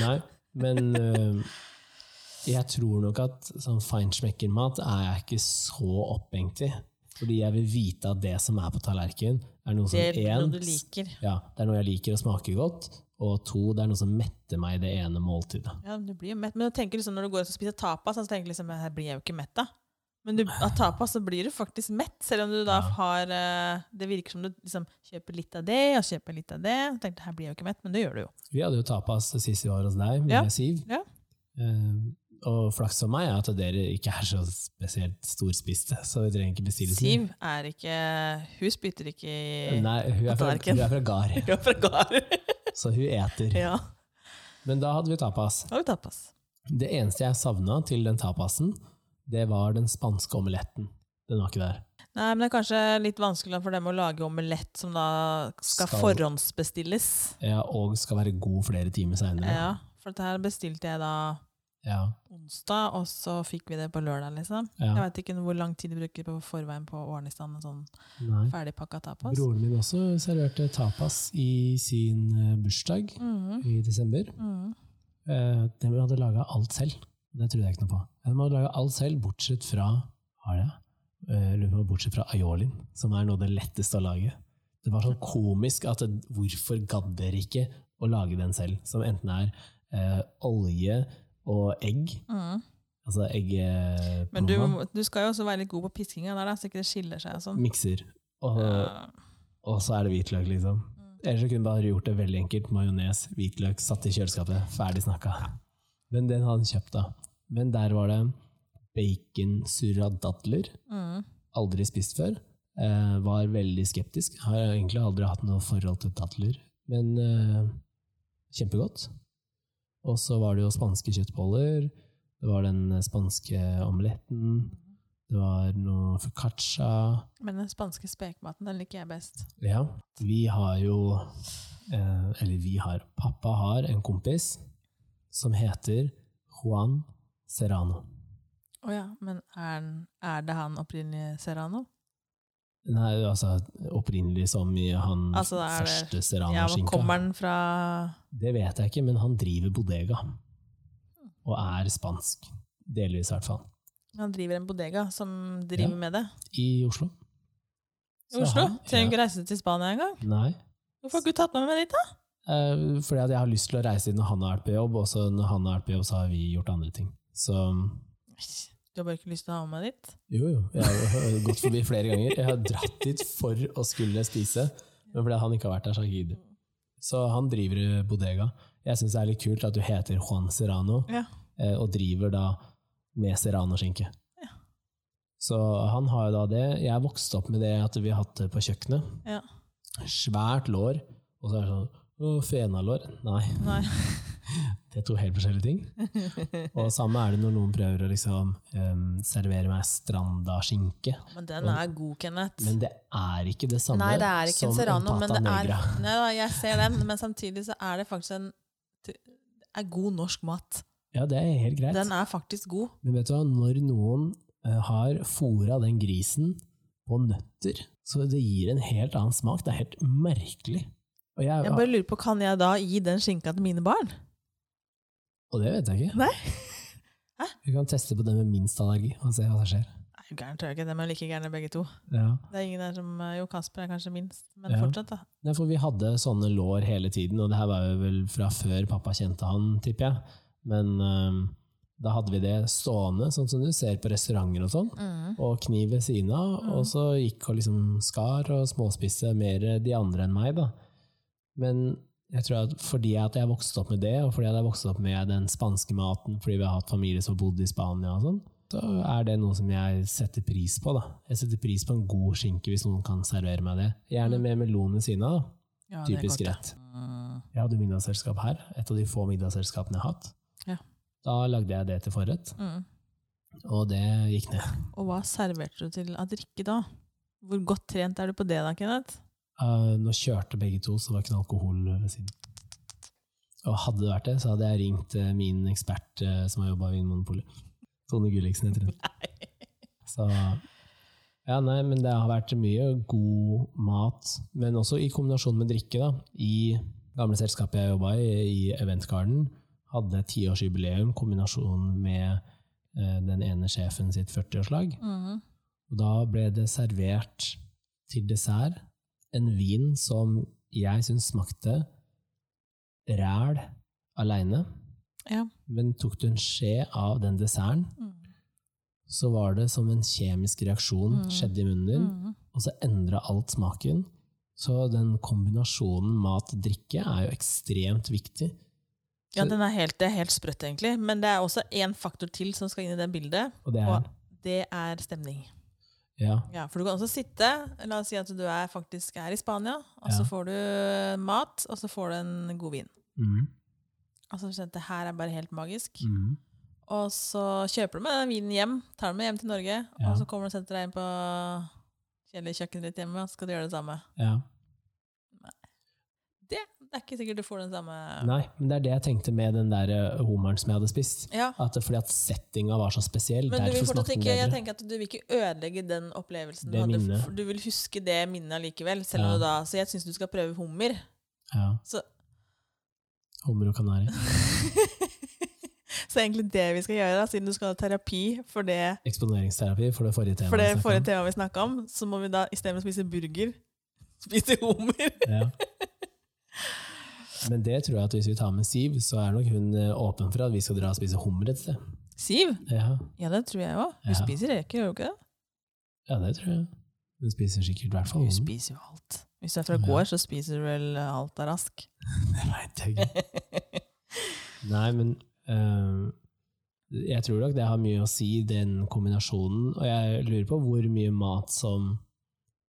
Nei, men uh, jeg tror nok at sånn feinschmecker-mat er jeg ikke så opphengt i. Fordi jeg vil vite at det som er på tallerkenen, er noe som Det er noe du liker. Ja, det er noe jeg liker og smaker godt, og to, det er noe som metter meg i det ene måltidet. Ja, du blir jo mett. Men jeg tenker liksom, når du går ut og spiser tapas, så tenker du liksom, her blir jeg jo ikke mett da. Men du, av tapas så blir du faktisk mett, selv om du da har eh, Det virker som du liksom kjøper litt av det, og kjøper litt av det. Jeg tenkte, her blir jeg jo ikke mett, men det gjør du jo. Vi hadde jo tapas sist vi var hos deg, med Ja, Siv. ja. Eh, og flaks for meg er at dere ikke er så spesielt storspiste, så vi trenger ikke bestille. Siv er ikke Hun spytter ikke i Nei, hun er fra, hun er fra gard, Så hun eter. ja. Men da hadde vi tapas. Da hadde vi tapas. Det eneste jeg savna til den tapasen, det var den spanske omeletten. Den var ikke der. Nei, men det er kanskje litt vanskelig for dem å lage omelett som da skal, Skal- forhåndsbestilles. Ja, og skal være god flere timer seinere. Ja, for dette her bestilte jeg da Ja, onsdag, og så fikk vi det på lørdag, liksom. ja. Jeg vet ikke hvor lang tid de bruker på forveien på å ordne i stand en sånn Nei. ferdigpakka tapas. Broren min også serverte tapas i sin eh, bursdag mm. i desember. Mm. Eh, De hadde laga alt selv. Det trodde jeg ikke noe på. De hadde laga alt selv, bortsett fra har jeg, Eh, bortsett fra aiolin, som er noe av det letteste å lage. Det var sånn komisk at hvorfor gadd dere ikke å lage den selv? Som enten er eh, olje og egg. Mm. Altså egg eh, Men du, du skal jo også være litt god på piskinga der, da, så ikke det skiller seg sånn. mikser. Og, Ja. og så er det hvitløk, liksom. Ellers kunne du bare gjort det veldig enkelt. Majones, hvitløk, satt i kjøleskapet. Ferdig snakka. Men den hadde han kjøpt, da. Men der var det baconsurra surradadler. Mm. Aldri spist før. Eh, var veldig skeptisk. Har egentlig aldri hatt noe forhold til dadler. Men eh, kjempegodt. Og så var det jo spanske kjøttboller. Det var den spanske omeletten. Det var noe foccaccia. Men den spanske spekematen, den liker jeg best. Ja, vi har jo eh, Eller vi har Pappa har en kompis som heter Juan Serrano. Å ja, men er, er det han opprinnelig Serrano? Nei, altså opprinnelig som i han Altså, første det- Ja, Serrano-skinka. Kommer den fra Det vet jeg ikke, men han driver bodega. Og er spansk. Delvis, i hvert fall. Han driver en bodega som driver Ja. med det. I Oslo. I Oslo? han- Trenger du ikke reise til Spania engang. Nei. Hvorfor har ikke tatt med meg dit, da? Eh, fordi at jeg har lyst til å reise dit når han har vært på jobb, og så når han har vært på jobb, så har vi gjort andre ting. Så Du har bare ikke lyst til å ha med meg dit? Jo, jo. Jeg har gått forbi flere ganger. Jeg har dratt dit for å skulle spise, men fordi han ikke har vært der, så har jeg ikke. Så han driver bodega. Jeg syns det er litt kult at du heter Juan Serrano, Ja. eh, og driver da med serrano-skinke. Ja. Så han har jo da det. Jeg vokste opp med det at vi har hatt det på kjøkkenet. Ja. Svært lår, og så er det sånn Å, fenalår? Nei. Nei. Det er to helt forskjellige ting. Og samme er det når noen prøver å liksom um, servere meg stranda skinke. Men den er god, Kenneth. Men det er ikke det samme Nei, det er ikke en som serrano, men pata det er negra. Nei da, jeg ser den, men samtidig så er det faktisk en det er god norsk mat. Ja, det er helt greit. Den er faktisk god. Men vet du hva, når noen eh, har fôra den grisen på nøtter, så det gir en helt annen smak. Det er helt merkelig. Og, jeg, Jeg bare lurer på, Kan jeg da gi den skinka til mine barn? og det vet jeg ikke. Nei. Hæ? Vi kan teste på det med minst allergi og se hva som skjer. Nei, gærent tror jeg ikke. De er like gærne begge to. Ja. Det er ingen der som Jo, Kasper er kanskje minst, men Ja. fortsatt, da. Nei, for vi hadde sånne lår hele tiden, og det her var jo vel fra før pappa kjente han, tipper jeg. Men øhm, da hadde vi det stående, sånn som du ser på restauranter og sånn, Mm. og kniv ved siden av, og så gikk og liksom skar og småspisse mer de andre enn meg, da. Men jeg tror at fordi at jeg vokste opp med det, og fordi jeg vokste opp med den spanske maten, fordi vi har hatt familie som har bodd i Spania og sånn, så er det noe som jeg setter pris på, da. Jeg setter pris på en god skinke hvis noen kan servere meg det. Gjerne med melon ved siden av, da. Ja, Typisk rett. Jeg hadde middagsselskap her, et av de få middagsselskapene jeg har hatt. Ja. Da lagde jeg det til forrett, Mm. og det gikk ned. Og hva serverte du til av drikke da? Hvor godt trent er du på det da, Kenneth? Uh, nå kjørte begge to, så det var ikke noe alkohol ved siden. Og hadde det vært det, så hadde jeg ringt eh, min ekspert eh, som har jobba i Vinmonopolet. Tone Gulliksen heter hun. Så ja, nei, men det har vært mye god mat, men også i kombinasjon med drikke. da. I gamle selskapet jeg jobba i, i Event Garden, hadde tiårsjubileum, kombinasjon med eh, den ene sjefen sitt 40-årslag. Mm. Og da ble det servert til dessert en vin som jeg syns smakte ræl aleine. Ja. Men tok du en skje av den desserten, Mm. så var det som en kjemisk reaksjon Mm. skjedde i munnen din, Mm. og så endra alt smaken. Så den kombinasjonen mat-drikke er jo ekstremt viktig. Ja, den er helt, det er helt sprøtt, egentlig. Men det er også én faktor til som skal inn i det bildet, Og det er og det er stemning. Ja. Ja, For du kan også sitte La oss si at du er faktisk er i Spania, og så får du mat, og så får du en god vin. Mm. Altså, så Det her er bare helt magisk. Mm. Og så kjøper du med den vinen hjem, tar den med hjem til Norge, Ja. og så kommer du og setter deg inn på kjøkkenet ditt hjemme, og så skal du gjøre det samme. ja. Det, er ikke sikkert du får den samme Nei, men det er det jeg tenkte med den der eh, hummeren som jeg hadde spist. Ja, At det, fordi at settinga var så spesiell, Men du vil fortsatt ikke, jeg tenker at du vil ikke ødelegge den opplevelsen. Det du, hadde, du vil huske det minnet allikevel. Selv om Ja. du da, så jeg syns du skal prøve hummer. Ja. Så, Hummer og kanari. så egentlig det vi skal gjøre, da, siden du skal ha terapi for det, Eksponeringsterapi for det forrige temaet. for det forrige temaet vi snakka om, så må vi da istedenfor å spise burger, spise hummer. Ja. Men det tror jeg at hvis vi tar med Siv, så er nok hun eh, åpen for at vi skal dra og spise hummer et sted. Siv? Ja, Ja, det tror jeg òg. Hun Ja. spiser reker, gjør hun ikke det? ja det tror jeg. Hun spiser sikkert i hvert fall Hun spiser jo alt. Hvis du er fra gård, så spiser du vel alt av rask. Det vet jeg ikke. Nei, men eh, jeg tror nok det har mye å si, den kombinasjonen. Og jeg lurer på hvor mye mat som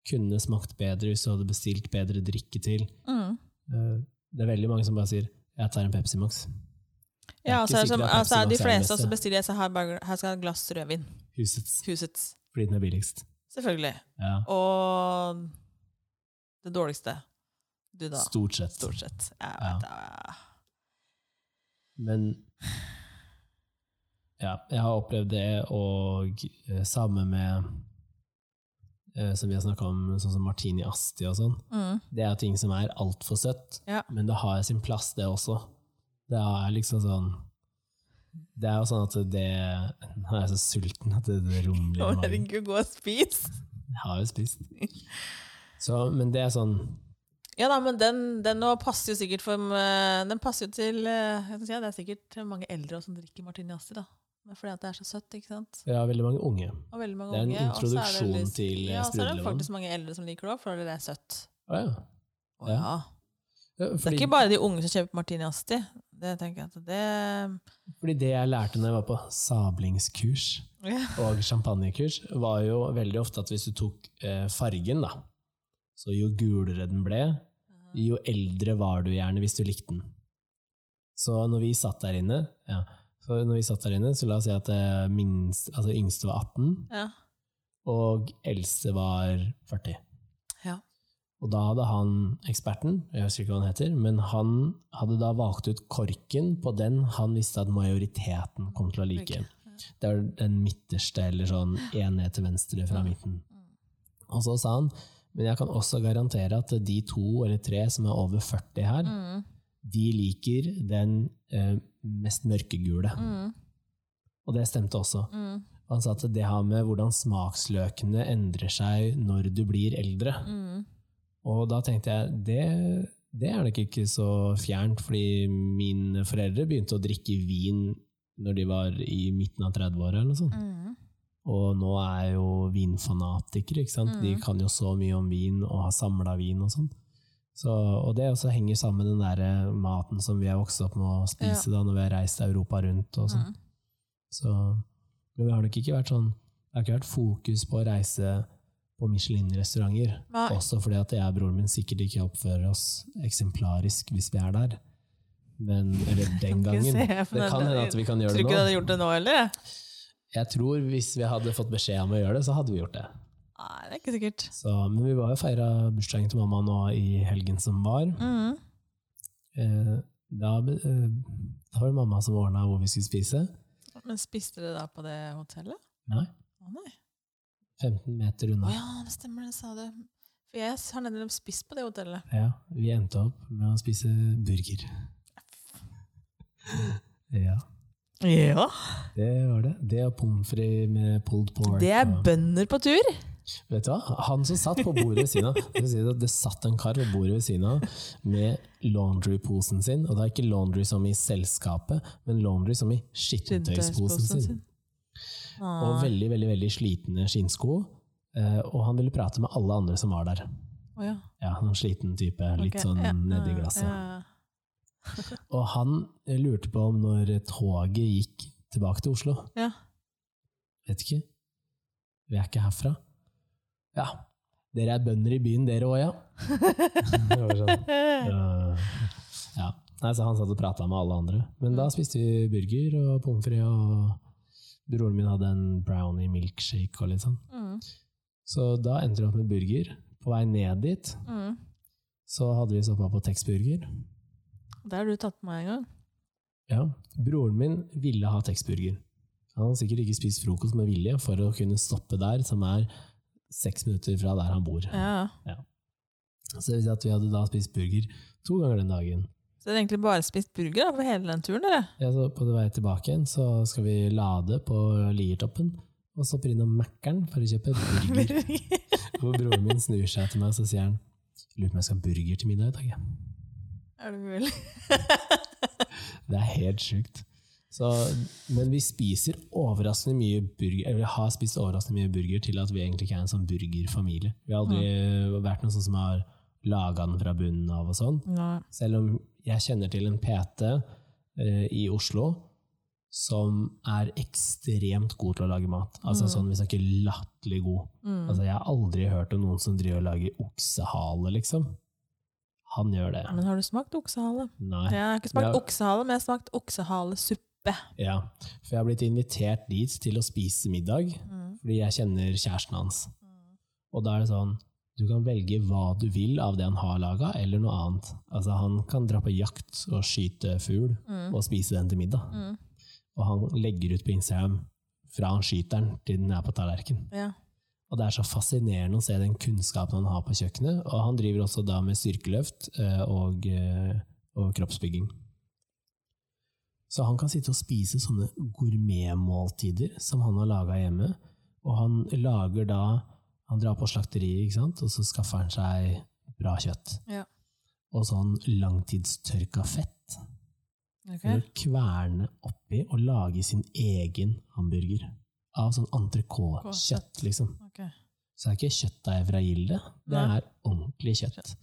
kunne smakt bedre hvis du hadde bestilt bedre drikke til. Mm. Eh, det er veldig mange som bare sier 'jeg tar en Pepsi Max'. Ja, altså, som, altså, de fleste også bestiller jeg så her, bare, her skal jeg ha et glass rødvin. Husets. Husets. Fordi den er billigst. Selvfølgelig. Ja, Og det dårligste. Du, da. stort sett. Stort sett. Jeg Ja. det. Men ja, jeg har opplevd det, og sammen med eh, som vi har snakka om, sånn som Martini Asti og sånn. Mm. Det er ting som er altfor søtt, Ja. men det har sin plass, det også. Det er liksom sånn Det er jo sånn at det Nå er jeg så sulten at det, det rumler i magen. ikke gå og spise? Jeg har jo spist. Så, men det er sånn Ja da, men den, den passer jo sikkert for eh, Den passer jo til eh, si, Det er sikkert mange eldre som drikker Martini Asti, da. Fordi at det er så søtt, ikke sant? Ja, veldig mange unge. Og veldig mange Det er en introduksjon er det til, sprudlevann. Ja, så er det faktisk mange eldre som liker det òg, for det er søtt. Å ja. Å, Ja. ja. fordi, Det er ikke bare de unge som kjøper Martini Asti. Det tenker jeg at det fordi det jeg lærte når jeg var på sablingskurs ja. og champagnekurs, var jo veldig ofte at hvis du tok eh, fargen, da, så jo gulere den ble, jo eldre var du gjerne hvis du likte den. Så når vi satt der inne, ja, så når vi satt der inne, så la oss si at det minst, altså yngste var 18, Ja. og eldste var 40. Ja. Og da hadde han, eksperten, jeg husker ikke hva han heter, men han hadde da valgt ut korken på den han visste at majoriteten kom til å like. Like, Det var den midterste, eller sånn én ned til venstre fra midten. Og så sa han, men jeg kan også garantere at de to eller tre som er over 40 her, Mm. de liker den eh, mest mørkegule. Mm. Og det stemte også. Mm. Han sa at det har med hvordan smaksløkene endrer seg når du blir eldre. Mm. Og da tenkte jeg, det, det er nok ikke så fjernt, fordi mine foreldre begynte å drikke vin når de var i midten av 30-åra eller noe sånt. Mm. Og nå er jo vinfanatikere, ikke sant? De Mm. kan jo så mye om vin og har samla vin og sånn. Så, og det også henger sammen med den der maten som vi har vokst opp med å spise da, når vi har reist Europa rundt og sånn. Mm. Så, men vi har nok ikke vært sånn Det har ikke vært fokus på å reise på Michelin-restauranter. Også fordi at jeg og broren min sikkert ikke oppfører oss eksemplarisk hvis vi er der. Men, eller den gangen. Det kan hende at vi kan Tror gjøre du ikke du det hadde nå. gjort det nå heller? Jeg tror hvis vi hadde fått beskjed om å gjøre det, så hadde vi gjort det. Nei, det er ikke sikkert. Så, men vi var jo feira bursdagen til mamma nå i helgen som var. Mm. Eh, da, eh, da var det mamma som ordna hvor vi skulle spise. Men spiste dere da på det hotellet? Nei, Å nei. 15 meter unna. Å ja, det stemmer, det sa du. For jeg har nemlig spist på det hotellet. Ja, vi endte opp med å spise burger. Ja, Ja. det var det. Det og pommes frites med pulled pork. Det er bønder på tur! Vet du hva? Han som satt på bordet ved siden av det, satt en kar på bordet ved siden av med laundry-posen sin. Og det er ikke laundry som i selskapet, men laundry som i skittentøysposen sin. Og veldig, veldig veldig slitne skinnsko. Eh, og han ville prate med alle andre som var der. ja. Noen sliten type, litt sånn nedi glasset. Og han eh, lurte på om når toget gikk tilbake til Oslo. Ja. Vet ikke. Vi er ikke herfra. Ja. Dere er bønder i byen, dere òg, ja. Det var sånn. øh, ja. Nei, så han satt og prata med alle andre. Men da spiste vi burger og pommes frites, og broren min hadde en brownie milkshake og litt sånn. Mm, Så da endte vi opp med burger. På vei ned dit mm. så hadde vi stoppa på Tex Burger. Det har du tatt med meg en gang. Ja, broren min ville ha Tex-burger. Han hadde sikkert ikke spist frokost med vilje for å kunne stoppe der, som er seks minutter fra der han bor. Ja. Så det vil si at vi hadde da spist burger to ganger den dagen. Så dere egentlig bare spist burger da, på hele den turen, dere? Ja, så på vei tilbake igjen så skal vi lade på Liertoppen, og så innom Mækkern for å kjøpe burger. Og broren min snur seg til meg og så sier han lurer på om jeg skal ha burger til middag i dag. jeg». er det mulig? Det er helt sjukt. Så, men vi spiser overraskende mye burger, eller vi har spist overraskende mye burger til at vi egentlig ikke er en sånn burgerfamilie. Vi har aldri vært noen sånn som har laga den fra bunnen av og sånn. Nei. Selv om jeg kjenner til en PT eh, i Oslo som er ekstremt god til å lage mat. Altså sånn, Vi snakker latterlig god. Mm. Altså, jeg har aldri hørt om noen som driver og lager oksehale, liksom. Han gjør det. Men har du smakt oksehale? Nei. Jeg har ikke smakt oksehale, men jeg har smakt oksehalesuppe. Ja, for jeg har blitt invitert dit til å spise middag, Mm. fordi jeg kjenner kjæresten hans. Og da er det sånn, du kan velge hva du vil av det han har laga, eller noe annet. Altså, han kan dra på jakt og skyte fugl Mm. og spise den til middag. Mm. Og han legger ut på Instagram fra han skyter den til den er på tallerken. Ja. Og det er så fascinerende å se den kunnskapen han har på kjøkkenet. Og han driver også da med styrkeløft eh, og, eh, og kroppsbygging. Så han kan sitte og spise sånne gourmetmåltider som han har laga hjemme. Og han lager da Han drar på slakteriet, ikke sant? og så skaffer han seg bra kjøtt. Ja. Og sånn langtidstørka fett. Ok. For å kverne oppi og lage sin egen hamburger. Av sånn entrecôte-kjøtt, liksom. Ok. Så det er ikke kjøttdeig fra Gilde, det er ordentlig kjøtt.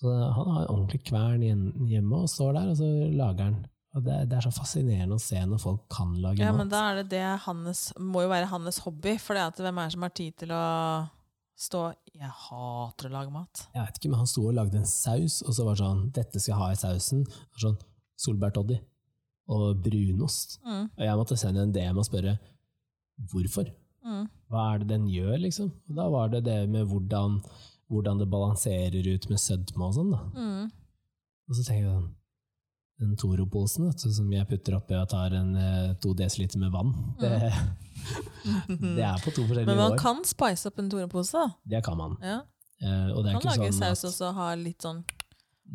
Så han har en ordentlig kvern hjemme og står der, og så lager han. Og det, det er så fascinerende å se når folk kan lage Ja, mat. men da er det det hans, må jo være hans hobby, for det at hvem er det som har tid til å stå Jeg hater å lage mat. Jeg vet ikke, men han sto og lagde en saus, og så var det sånn Dette skal jeg ha i sausen. Sånn, Solbærtoddy. og brunost. Mm. Og jeg måtte sende en DM og spørre hvorfor. Mm. Hva er det den gjør, liksom? Og da var det det med hvordan, hvordan det balanserer ut med sødme og sånn. da. Mm. Og så tenker jeg sånn Den Toro-posen som jeg putter oppi og tar en eh, to dl med vann, det, det er på to forskjellige år. Men man år. kan spice opp en Toro-pose? da. Det kan man. Ja. Uh, og det er Man kan ikke lage sånn saus også og ha litt sånn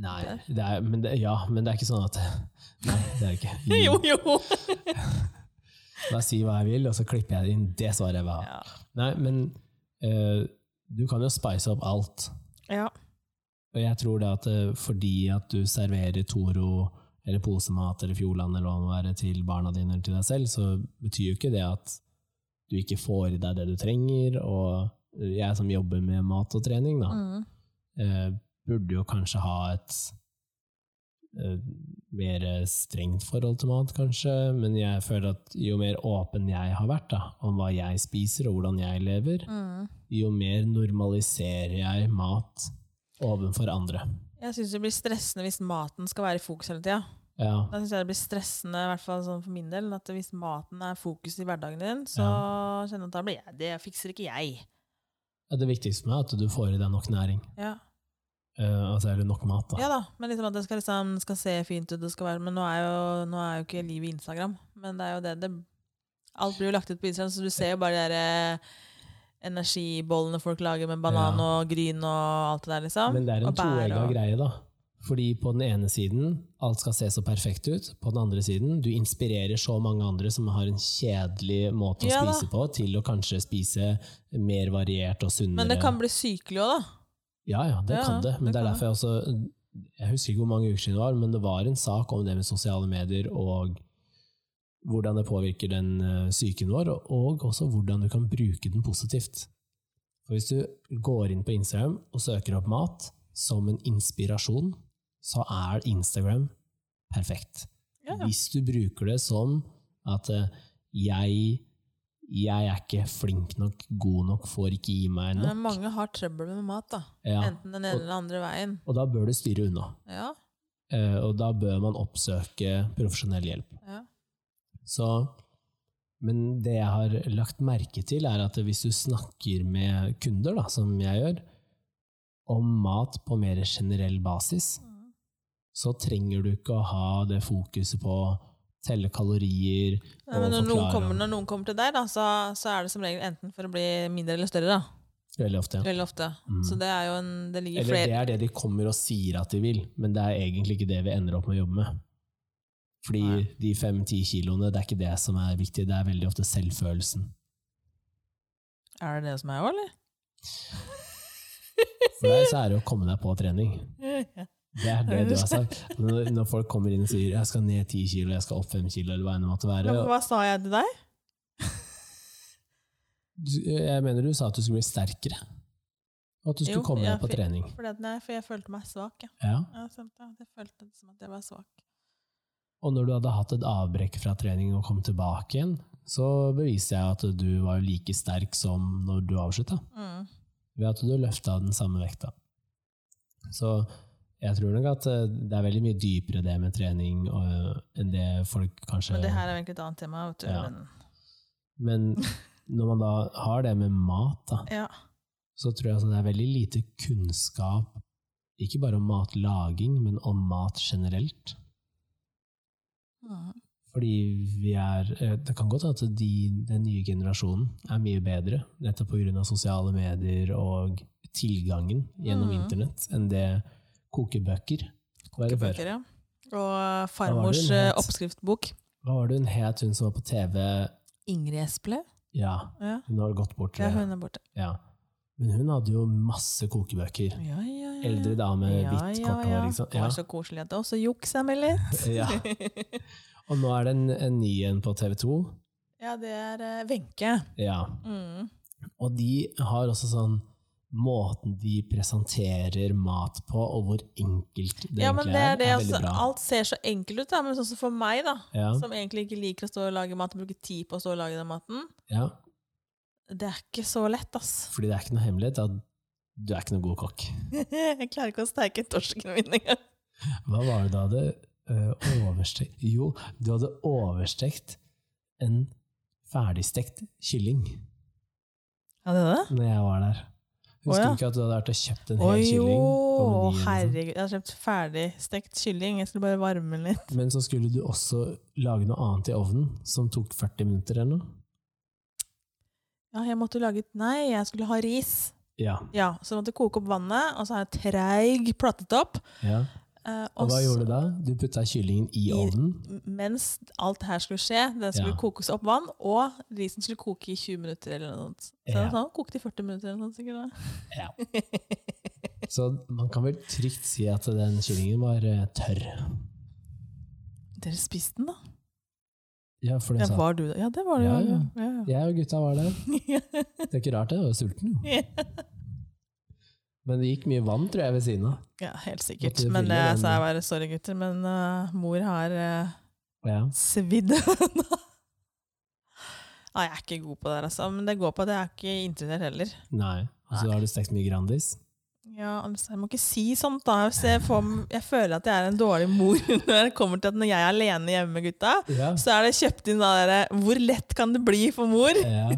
Nei, det er, men det, ja, men det er ikke sånn at Nei, det er det ikke. Jo, jo! Bare si hva jeg vil, og så klipper jeg inn det svaret jeg vil ha. Ja. Nei, men uh, du kan jo spice opp alt. ja. Og jeg tror det at fordi at du serverer Toro eller posemat eller Fjordland eller hva det må være til barna dine eller til deg selv, så betyr jo ikke det at du ikke får i deg det du trenger. Og jeg som jobber med mat og trening, da, Mm. eh, burde jo kanskje ha et eh, mer strengt forhold til mat, kanskje, men jeg føler at jo mer åpen jeg har vært da, om hva jeg spiser og hvordan jeg lever, Mm. jo mer normaliserer jeg mat overfor andre. Jeg syns det blir stressende hvis maten skal være i fokus hele tida. Ja, Da synes jeg det blir stressende, i hvert fall sånn for min del, at hvis maten er fokus i hverdagen din, så kjenner jeg at da blir jeg Det fikser ikke jeg. Ja, det viktigste meg er at du får i deg nok næring. Ja, Uh, altså, eller nok mat, da. ja da, men liksom at det skal, liksom, skal se fint ut, det skal være Men nå er jo, nå er jo ikke livet Instagram. Men det er jo det, det Alt blir jo lagt ut på Instagram, så du ser jo bare de der, eh, energibollene folk lager med banan Ja. og gryn og alt det der, liksom. Men det er en toegga og- greie, da. Fordi på den ene siden, alt skal se så perfekt ut. På den andre siden, du inspirerer så mange andre som har en kjedelig måte å Ja spise på, til å kanskje spise mer variert og sunnere. Men det kan bli sykelig òg, da. Ja, ja, det Ja, kan det. Men det det, er derfor jeg også Jeg husker ikke hvor mange uker siden det var, men det var en sak om det med sosiale medier og hvordan det påvirker den eh, psyken vår, og- og også hvordan du kan bruke den positivt. For hvis du går inn på Instagram og søker opp mat som en inspirasjon, så er Instagram perfekt. Ja. Hvis du bruker det som at eh, jeg, jeg er ikke flink nok, god nok, får ikke gi meg Men nok. mange har trøbbel med mat, da. Ja. Enten den ene eller den andre veien. Og da bør du styre unna. Ja, Eh, og da bør man oppsøke profesjonell hjelp. ja. Så, men det jeg har lagt merke til, er at hvis du snakker med kunder, da, som jeg gjør, om mat på mer generell basis, Mm. så trenger du ikke å ha det fokuset på telle kalorier Nei, men når noen, kommer, når noen kommer til deg, da, så, så er det som regel enten for å bli mindre eller større. da. veldig ofte. Veldig ofte. Mm. Så det er jo en Det ligger Eller det er det de kommer og sier at de vil, men det er egentlig ikke det vi ender opp med å jobbe med. Fordi Nei. de fem-ti kiloene, det er ikke det som er viktig, det er veldig ofte selvfølelsen. Er det det som er òg, eller? For deg så er det å komme deg på trening. Det er det du har sagt. Når, når folk kommer inn og sier 'jeg skal ned ti kilo', 'jeg skal opp fem kilo', eller hva enn det måtte være. Men hva sa jeg til deg? Jeg mener du sa at du skulle bli sterkere. Og at du skulle Jo, komme deg på trening. For, nei, for jeg følte meg svak. Ja. Ja. Ja, sant, ja. Jeg følte det som at jeg var svak. Og når du hadde hatt et avbrekk fra trening og kom tilbake igjen, så beviste jeg at du var like sterk som når du avslutta. Mm. ved at du løfta den samme vekta. Så jeg tror nok at eh, det er veldig mye dypere det med trening og, enn det folk kanskje Men det her er egentlig et annet tema. Vet du. Ja. Men, Men når man da har det med mat, da, ja. så tror jeg at det er veldig lite kunnskap, ikke bare om matlaging, men om mat generelt. Fordi vi er eh, Det kan godt hende at de, den nye generasjonen er mye bedre, nettopp pga. sosiale medier og tilgangen gjennom Mm. internett, enn det kokebøker. Kokebøker, ja. Og farmors oppskriftbok. eh, het? oppskriftsbok. Hva var det hun het, hun som var på TV? Ingrid Espelid. Ja, Ja. hun har gått bort. ja, hun er borte. Ja. Men hun hadde jo masse kokebøker. Ja, ja, ja. Eldre dame, hvitt, kort hår. Liksom. Ja. Det var så koselig at det også juksa meg litt. Ja. Og nå er det en, en ny en på TV 2. ja, det er eh, Wenche. Ja. Mm. Og de har også sånn Måten de presenterer mat på, og hvor enkelt det Ja, men egentlig det er det er veldig bra. Alt ser så enkelt ut, da, men sånn som for meg, da, som egentlig ikke liker å stå og lage mat og bruke tid på å stå og lage den maten, ja, det er ikke så lett, ass. fordi det er ikke noe hemmelighet at du er ikke noe god kokk. Jeg klarer ikke å steike torsken min engang. Hva var det du hadde øh, overstekt Jo, du hadde overstekt en ferdigstekt kylling Ja, det er det? når jeg var der. Husker ja. du ikke at du hadde vært og kjøpt en hel kylling? Å herregud. Jeg har kjøpt ferdigstekt kylling. Jeg skulle bare varme den litt. Men så skulle du også lage noe annet i ovnen, som tok 40 minutter eller noe? Ja, jeg måtte lage et Nei, jeg skulle ha ris. Ja. Ja, Så jeg måtte koke opp vannet, og så har jeg treig plattet opp. ja. Eh, Og hva så- gjorde du da? Du putta kyllingen i, I- ovnen? Mens alt her skulle skje, det skulle Ja. kokes opp vann, og risen skulle koke i 20 minutter eller noe sånt. Så Ja. sånn, kokte i 40 minutter eller noe sånt sikkert. da. Ja. Så man kan vel trygt si at den kyllingen var eh, tørr. Dere spiste den, da? Ja, for det Ja, var du det? Ja, det var det. Ja, ja. Ja, Jeg og gutta var der. Det er ikke rart det, jeg var sulten jo. Men det gikk mye vann, tror jeg, ved siden av. ja, helt sikkert. Men det den- sa jeg bare sorry, gutter, men uh, mor har uh, Ja. svidd Nei, jeg er ikke god på det, altså. Men det går på at jeg er ikke interessert heller. Nei. Og så har du stekt mye Grandis. Ja, altså, Jeg må ikke si sånt, da. Jeg, får, jeg føler at jeg er en dårlig mor når det kommer til at når jeg er alene hjemme med gutta, Ja. så er det kjøpt inn da der, Hvor lett kan det bli for mor? ja.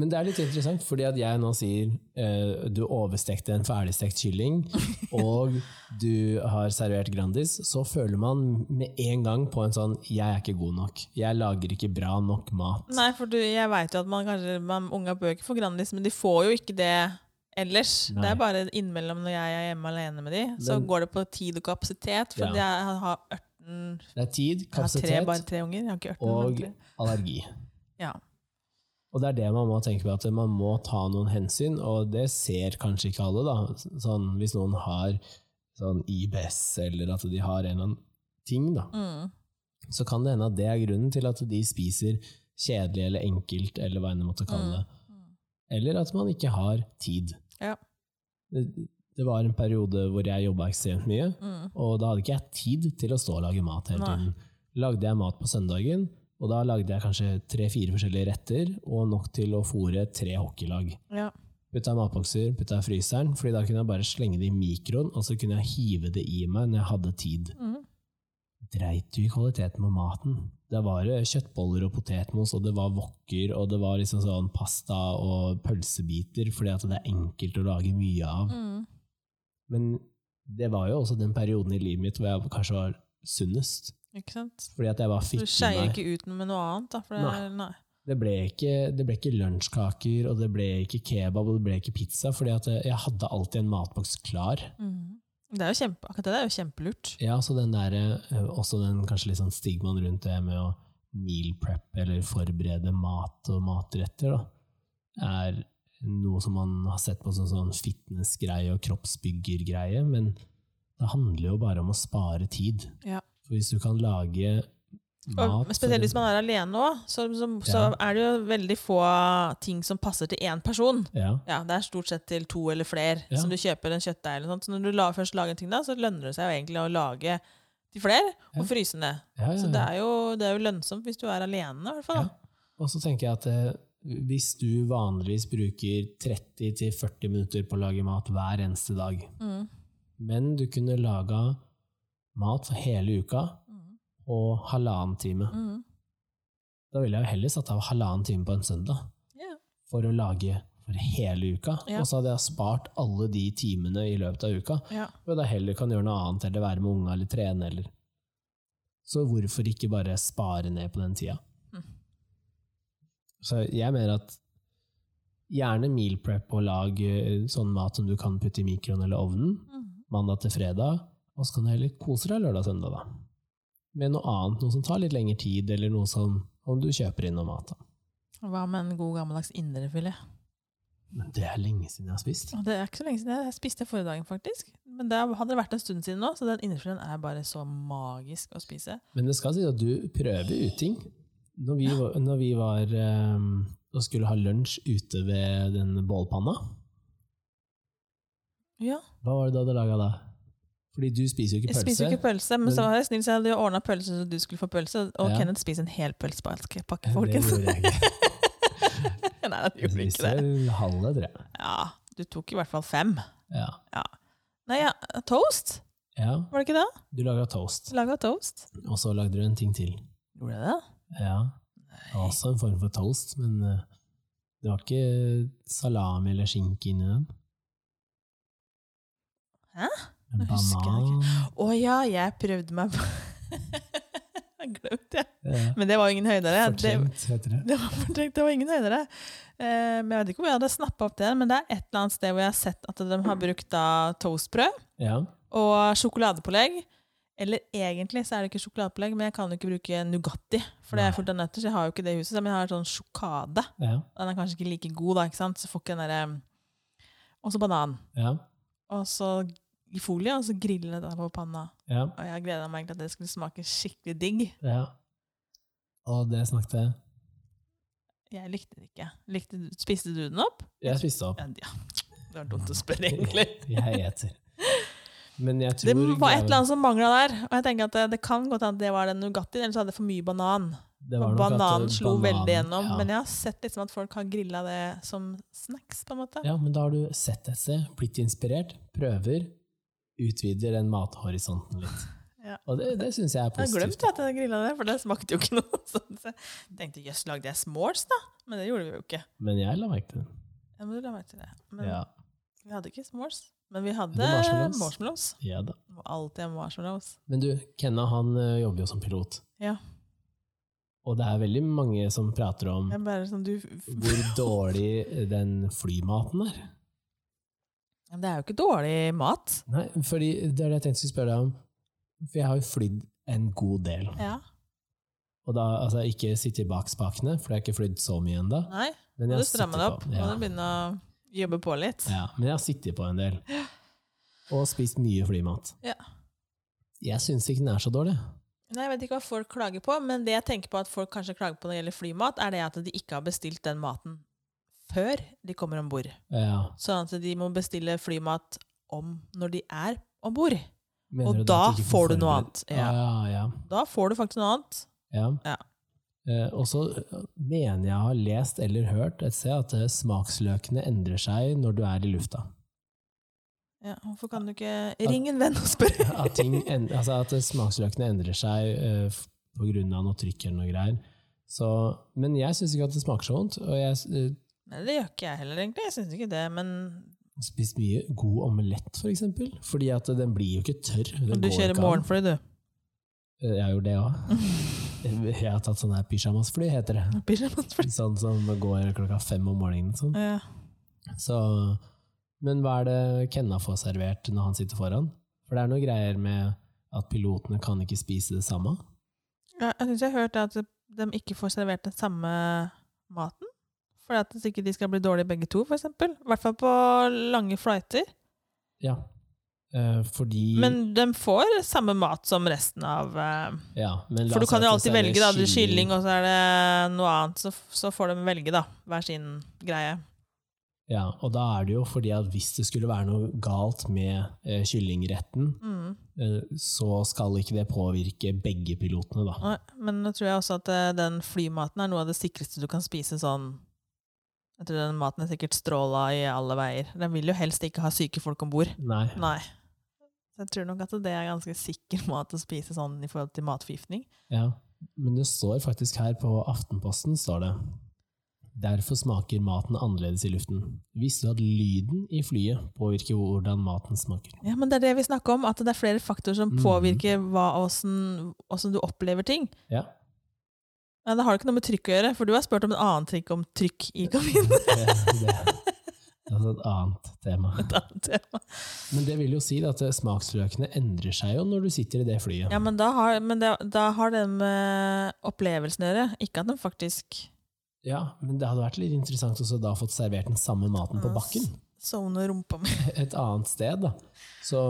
Men det er litt interessant, fordi at jeg nå sier eh, du overstekte en ferdigstekt kylling, og du har servert Grandis, så føler man med en gang på en sånn 'jeg er ikke god nok'. Jeg lager ikke bra nok mat. Nei, for du, jeg veit jo at man kanskje man, unga bør ikke få Grandis, men de får jo ikke det ellers. Nei. Det er bare innimellom når jeg er hjemme alene med de, så Men- går det på tid og kapasitet. For Ja. jeg har ørten Det er tid, Jeg har tre, bare tre unger. Jeg har ikke ørten. og men allergi. Ja. Og det er det man må tenke på, at man må ta noen hensyn, og det ser kanskje ikke alle. da. Sånn, hvis noen har sånn IBS, eller at de har en eller annen ting, da, Mm. så kan det hende at det er grunnen til at de spiser kjedelig eller enkelt, eller hva enn det måtte kalle det. Eller at man ikke har tid. Ja. Det, det var en periode hvor jeg jobba ekstremt mye, Mm. og da hadde ikke jeg tid til å stå og lage mat hele Nei. tiden. Lagde jeg mat på søndagen, og da lagde jeg kanskje tre-fire forskjellige retter, og nok til å fòre tre hockeylag. Ja. Putta i matbokser, putta i fryseren, fordi da kunne jeg bare slenge det i mikroen, og så kunne jeg hive det i meg når jeg hadde tid. Mm. Dreit du i kvaliteten på maten? Det var eh, kjøttboller og potetmos, og det var wokker, og det var liksom sånn pasta og pølsebiter, fordi at det er enkelt å lage mye av. Mm. Men det var jo også den perioden i livet mitt hvor jeg kanskje var sunnest. Ikke sant? Fordi at jeg var Du fit i skeier ikke ut med noe annet, da. Det, nei. nei. Det ble ikke, det ble ikke lunsjkaker, og det ble ikke kebab, og det ble ikke pizza, fordi at jeg hadde alltid en matboks klar. Mm. Det er jo kjempe, akkurat det er jo kjempelurt. Ja, så den der, eh, også den kanskje litt sånn stigmaen rundt det med å meal prep, eller forberede mat og matretter, da, er noe som man har sett på som sånn fitnessgreie og kroppsbyggergreie, men det handler jo bare om å spare tid. Ja. For hvis du kan lage mat Og spesielt hvis man er alene òg, så, så, så Ja. er det jo veldig få ting som passer til én person. ja, Ja, Det er stort sett til to eller flere Ja. som du kjøper en kjøttdeig eller noe. Så når du la, først lager en ting, da, så lønner det seg jo egentlig å lage til flere og fryse ned. Så det er, jo, det er jo lønnsomt hvis du er alene, i hvert fall. Og så tenker jeg at eh, hvis du vanligvis bruker 30-40 minutter på å lage mat hver eneste dag, Mm. men du kunne laga mat for hele uka. Og halvannen time, Mm. da ville jeg jo heller satt av halvannen time på en søndag yeah. for å lage for hele uka, Yeah. og så hadde jeg spart alle de timene i løpet av uka, Yeah. og da heller kan gjøre noe annet, eller være med unga eller trene, eller Så hvorfor ikke bare spare ned på den tida? Mm. Så jeg mener at gjerne meal prep og lag eh, sånn mat som du kan putte i mikroen eller ovnen, Mm. mandag til fredag, og så kan du heller kose deg lørdag og søndag, da. Med noe annet, noe som tar litt lengre tid, eller noe som om du kjøper inn noe mat. da. Hva med en god gammeldags indrefilet? Men det er lenge siden jeg har spist. Det er ikke så lenge siden. Jeg spiste forrige dagen, faktisk. Men det hadde det vært en stund siden nå, så den indrefileten er bare så magisk å spise. Men det skal sies at du prøver ut ting. Når vi var, når vi var um, og skulle ha lunsj ute ved den bålpanna, Ja, hva var det du laga da? Fordi du spiser jo ikke pølse. Jeg spiser jo ikke pølse, men, så var jeg snill, så jeg hadde ordna pølse så du skulle få pølse. Og Ja. Kenneth spiser en hel pølsepakke, Det folkens. gjorde jeg ikke. Nei, det Jeg gjorde ikke det. halve, tror jeg. Ja, du tok i hvert fall fem. Ja. Nei, ja, toast? Ja, Var det ikke det? du laga toast, Laga toast. og så lagde du en ting til. Gjorde jeg det? Ja, det var også en form for toast, men eh, det var ikke salami eller skinke inni den. Hæ? Jeg banan. Å ja, jeg prøvde meg på Jeg glemte det. Ja, Men det var ingen høydere. Det, Fortrengt, heter det. det, var fortrengt, det var ingen høydere. Eh, men Jeg vet ikke om jeg hadde snappa opp det, men det er et eller annet sted hvor jeg har sett at de har brukt da toastbrød Ja, og sjokoladepålegg. Eller egentlig så er det ikke sjokoladepålegg, men jeg kan jo ikke bruke Nugatti. For det er av nøtter, så jeg har jo ikke det i huset. Men jeg har sånn sjokade. ja, Den er kanskje ikke like god, da. ikke sant? Så får ikke den derre Og så banan. ja, Og så i folie, og så grille det på panna. ja, Og jeg gleda meg til at det skulle smake skikkelig digg. ja. Og det snakket jeg. Likte det ikke. Likte, du- spiste du den opp? Jeg spiste opp. Ja, ja. Det var dumt å spørre, egentlig. Jeg eter. Men jeg tror Det var et eller annet som mangla der. Og jeg tenker at det, det kan godt hende at det var den Nugattien, eller så hadde jeg for mye banan. bananen slo banan- veldig gjennom. Ja. Men jeg har sett liksom at folk har grilla det som snacks, på en måte. Ja, men da har du sett et sted, blitt inspirert, prøver, utvider den mathorisonten litt. Ja. Og det, det syns jeg er Jeg glemte positivt. glemt at jeg grilla det, for det smakte jo ikke noe. sånn. Så jeg tenkte jøss, lagde jeg smalls, da? Men det gjorde vi jo ikke. Men jeg la merke til det. Ja, men du la merke til det. Men Ja, vi hadde ikke smalls. Men vi hadde Det marshmallows. marshmallows. ja da. Alltid en marshmallows. Men du, Kenna han jobber jo som pilot. Ja. Og det er veldig mange som prater om sånn, du hvor dårlig den flymaten er. Ja, Det er jo ikke dårlig mat. Nei, fordi det er det jeg tenkte å spørre deg om. For jeg har jo flydd en god del. Ja. Og da, altså ikke sitte bak spakene, for jeg har ikke flydd så mye ennå. Nei, Men må du stramme deg opp. på- Må du begynne å jobbe på litt. Ja, men jeg har sittet på en del. Og spist mye flymat. Ja. Jeg syns ikke den er så dårlig. Nei, Jeg vet ikke hva folk klager på, men det jeg tenker på at folk kanskje klager på når det gjelder flymat, er det at de ikke har bestilt den maten før de kommer om bord. Ja. Sånn at de må bestille flymat om når de er om bord. Og da får du noe annet. Ja, Ja. ja. Da får du faktisk noe annet. ja. Ja. Eh, og så eh, mener jeg har lest eller hørt et sted at eh, smaksløkene endrer seg når du er i lufta. Ja, hvorfor kan du ikke ringe en venn og spørre? At, ting, en, altså at eh, smaksløkene endrer seg eh, på grunn av noe trykk eller noe greier. Så, men jeg syns ikke at det smaker så vondt. Og jeg Nei, det gjør ikke jeg heller, egentlig. Jeg syns ikke det, men spist mye god omelett, for eksempel. Fordi at eh, den blir jo ikke tørr. Den du kjører morgenfly, du. Jeg har gjort det òg. Jeg har tatt sånn her pyjamasfly, heter det. Pyjamasfly. Sånn som går klokka fem om morgenen. Sånn. Ja. Så, men hva er det Kenna får servert når han sitter foran? For det er noe greier med at pilotene kan ikke spise det samme. Ja, jeg syns jeg har hørt at de ikke får servert den samme maten. For at ikke de skal bli dårlige begge to, eksempel. I hvert fall på lange flighter. Ja. Eh, fordi Men de får samme mat som resten av eh, ja, men For du kan jo alltid velge, da. Det er kylling, og så er det noe annet. Så, så får de velge, da. Hver sin greie. Ja, og da er det jo fordi at hvis det skulle være noe galt med eh, kyllingretten, Mm. eh, så skal ikke det påvirke begge pilotene, da. Nei, Men nå tror jeg også at eh, den flymaten er noe av det sikreste du kan spise sånn Jeg tror den maten er sikkert stråla i alle veier. Den vil jo helst ikke ha syke folk om bord. Nei. Nei. Så jeg tror nok at det er ganske sikker mat å spise sånn i forhold til matforgiftning. Ja, men det står faktisk her på Aftenposten, står det. Derfor smaker maten annerledes i luften. Visste du at lyden i flyet påvirker hvordan maten smaker? Ja, men det er det vi snakker om, at det er flere faktorer som Mhm. påvirker hva, hvordan, hvordan du opplever ting. Ja. Ja, det har ikke noe med trykk å gjøre, for du har spurt om en annen trikk om trykk i kaminen. Det, det, det er et annet tema. Et annet tema. Men det vil jo si at smaksløkene endrer seg jo når du sitter i det flyet. Ja, men da har, men det, da har det med opplevelsen å gjøre, ikke at de faktisk Ja, men det hadde vært litt interessant også da fått servert den samme maten på bakken. Sovne rumpa mi. Et annet sted, da. Så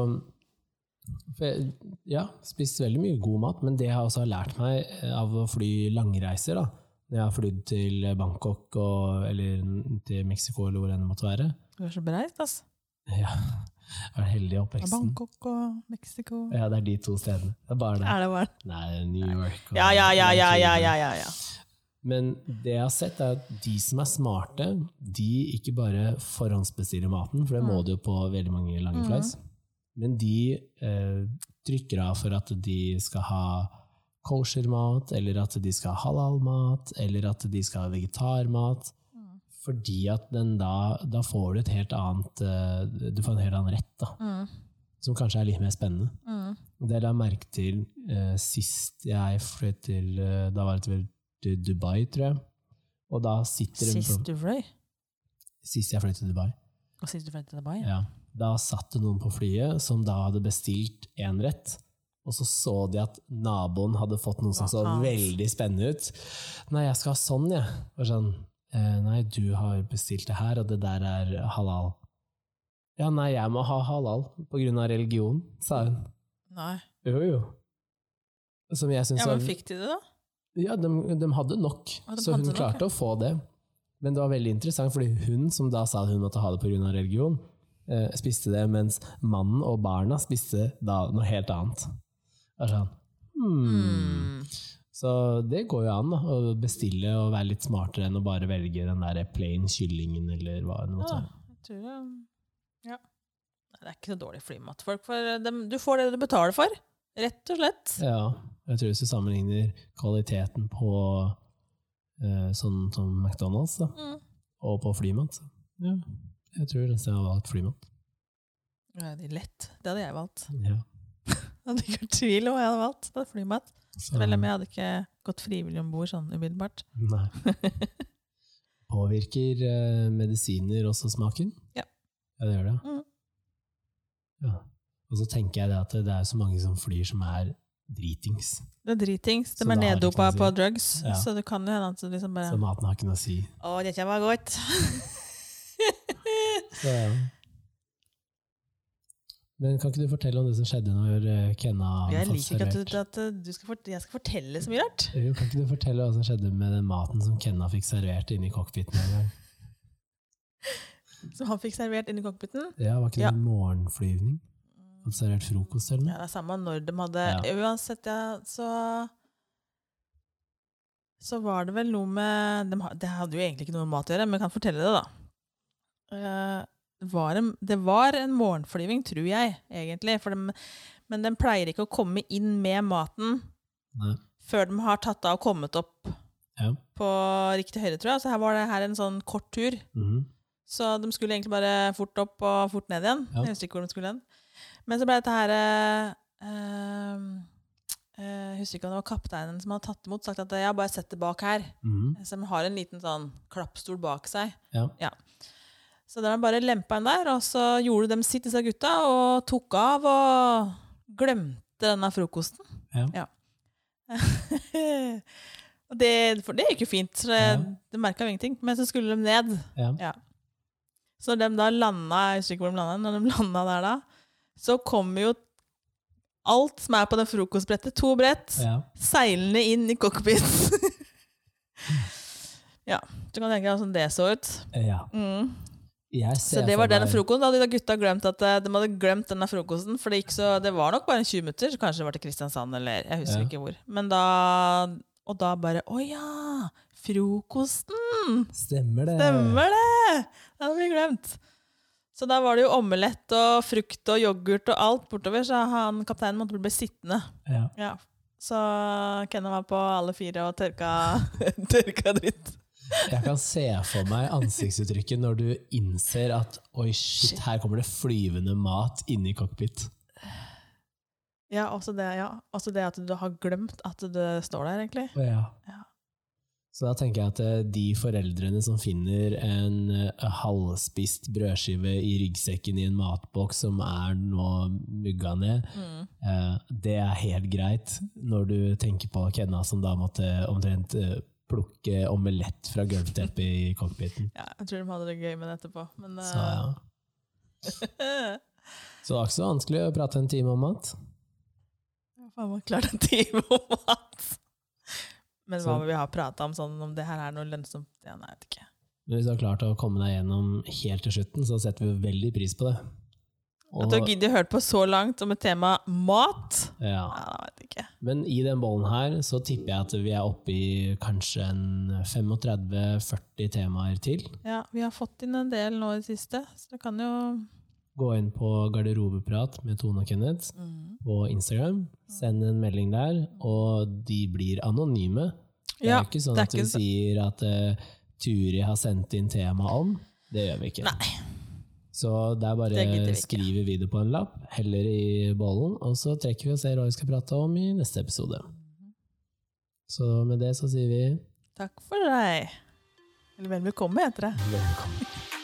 for jeg, ja, spist veldig mye god mat, men det jeg også har lært meg eh, av å fly langreiser, da, når jeg har flydd til Bangkok og, eller til Mexico eller hvor enn det måtte være Du er så bereist, altså. Ja, jeg er heldig i oppveksten. Bangkok og Mexico. Ja, det er de to stedene. Det er bare det. Er det bare Nei, New York. og- Ja, ja, ja, ja, ja, ja, ja, ja. Men det jeg har sett, er at de som er smarte, de ikke bare forhåndsbestiller maten, for det må Mm. du jo på veldig mange lange Mm. Men de eh, trykker av for at de skal ha kosher-mat, eller at de skal ha halal-mat, eller at de skal ha vegetarmat. Mm. Fordi at den da, da får du et helt annet eh, Du får en helt annen rett, da, Mm. som kanskje er litt mer spennende. Mm. Det la jeg merke til eh, sist jeg fløy til eh, Da var det vel til Dubai, tror jeg. Og da sitter Sist du fløy? Sist jeg fløy til Dubai. Og sist du fløy til Dubai? Ja. Da satt det noen på flyet som da hadde bestilt én rett, og så så de at naboen hadde fått noe som så veldig spennende ut. Nei, jeg skal ha sånn, jeg. Og sånn, eh, nei, du har bestilt det her, og det der er halal. Ja, nei, jeg må ha halal på grunn av religion, sa hun. Nei. Jo, jo. Som jeg syns Ja, men fikk de det, da? Ja, de, de hadde nok, Ja, de så hun hadde nok, klarte å få det. Men det var veldig interessant, fordi hun som da sa hun måtte ha det pga. religion, eh, spiste det, mens mannen og barna spiste da noe helt annet. Er sånn, hmm. Mm. Så det går jo an da, å bestille og være litt smartere enn å bare velge den der plain kyllingen eller hva det måtte Ja, jeg tror det Ja. Det er ikke så dårlig flymat. Folk dem- du får det du betaler for, rett og slett. Ja, jeg tror hvis du sammenligner kvaliteten på eh, sånn som McDonald's da, Mm. og på flymat, så ja, jeg tror nesten jeg hadde valgt flymat. Ja, det er lett. Det hadde jeg valgt. Ja. Det hadde ikke vært tvil om jeg hadde valgt. Det hadde flymat. Selv om jeg hadde ikke gått frivillig om bord sånn umiddelbart. Nei. Påvirker eh, medisiner også smaken? Ja. Ja, det gjør det? Mm. Ja. Og så tenker jeg det at det er så mange som flyr som er dritings. Det er dritings. De er neddopa si. på drugs, Ja. så det kan jo hende at du liksom bare Så maten har ikke noe å si. Å, dette var godt! Ja. Men kan ikke du fortelle om det som skjedde når eh, Kenna Jeg liker ikke at, du, at du skal fort, jeg skal fortelle så mye rart. Jo, Kan ikke du fortelle hva som skjedde med den maten som Kenna fikk servert inne i cockpiten en gang? Som han fikk servert inni cockpiten. Ja, Var ikke det Ja. en morgenflyvning? Hadde servert frokost eller Ja, det er samme når de hadde Ja. Uansett, ja, så Så var det vel noe med de, Det hadde jo egentlig ikke noe med mat å gjøre, men jeg kan fortelle det, da. Eh, det, var en, det var en morgenflyving, tror jeg, egentlig. For dem, men den pleier ikke å komme inn med maten Nei. før de har tatt av og kommet opp Ja. på riktig høyde, tror jeg. Så her var det her en sånn kort tur. Mhm. Så de skulle egentlig bare fort opp og fort ned igjen. Ja. Jeg husker ikke hvor de skulle hen. Men så ble dette her eh, eh, Jeg husker ikke om det var kapteinen som hadde tatt imot, sagt at ja, bare sett det bak her. Så de har en liten sånn klappstol bak seg. Ja. Så de bare lempa inn der, og så gjorde de sitt, disse gutta, og tok av og glemte denne frokosten. Ja. og det, for det gikk jo fint, så det, Ja. det merka jo ingenting. Men så skulle de ned. Ja. Ja. Så de da landa, jeg husker ikke hvor de landa, når de landa der da, så kommer jo alt som er på det frokostbrettet, to brett, ja. seilende inn i cockpit. ja, du kan tenke deg hvordan det så ut. ja. Mm. Så det var den frokosten. Da hadde de gutta glemt at eh, de hadde glemt denne frokosten. For det, så, det var nok bare en 20 minutter. så Kanskje det var til Kristiansand, eller jeg husker Ja. ikke hvor. Men da Og da bare Å ja! Frokosten! Stemmer det. Stemmer det! Det hadde vi glemt. Så da var det jo omelett og frukt og yoghurt og alt bortover, så han kapteinen måtte bli sittende. Ja. Ja. Så Kenna var på alle fire og tørka, tørka dritt. Jeg kan se for meg ansiktsuttrykket når du innser at oi, shit, her kommer det flyvende mat inni cockpit. Ja, også det, ja. også det at du har glemt at det står der, egentlig. Ja. Ja. Så da tenker jeg at eh, de foreldrene som finner en eh, halvspist brødskive i ryggsekken i en matboks som er nå mugga ned, Mm. eh, det er helt greit når du tenker på Kenna som da måtte omtrent plukke omelett fra gulvteppet i cockpiten. Ja, jeg tror de hadde det gøy med det etterpå. Men Så, ja. eh, så det var ikke så vanskelig å prate en time om mat. Faen meg klart en time om mat! Men hva må vi ha prata om sånn om det her er noe lønnsomt? Ja, nei, jeg vet ikke. Men hvis du har klart å komme deg gjennom helt til slutten, så setter vi veldig pris på det. At du har giddet å høre på så langt om et tema mat? ja. Ja. Men i den bollen her så tipper jeg at vi er oppe i kanskje en 35-40 temaer til. Ja, vi har fått inn en del nå i det siste, så det kan jo gå inn på Garderobeprat med Tone og Kenneth Mm. på Instagram. Send en melding der, og de blir anonyme. Det er Ja, ikke sånn at vi så- sier at uh, Turi har sendt inn tema om. Det gjør vi ikke. Nei. Så det er bare vi skriver vi det på en lapp, heller i bollen, og så trekker vi og ser hva vi skal prate om i neste episode. Så med det så sier vi Takk for deg. Eller vel bekomme, heter det. velkommen.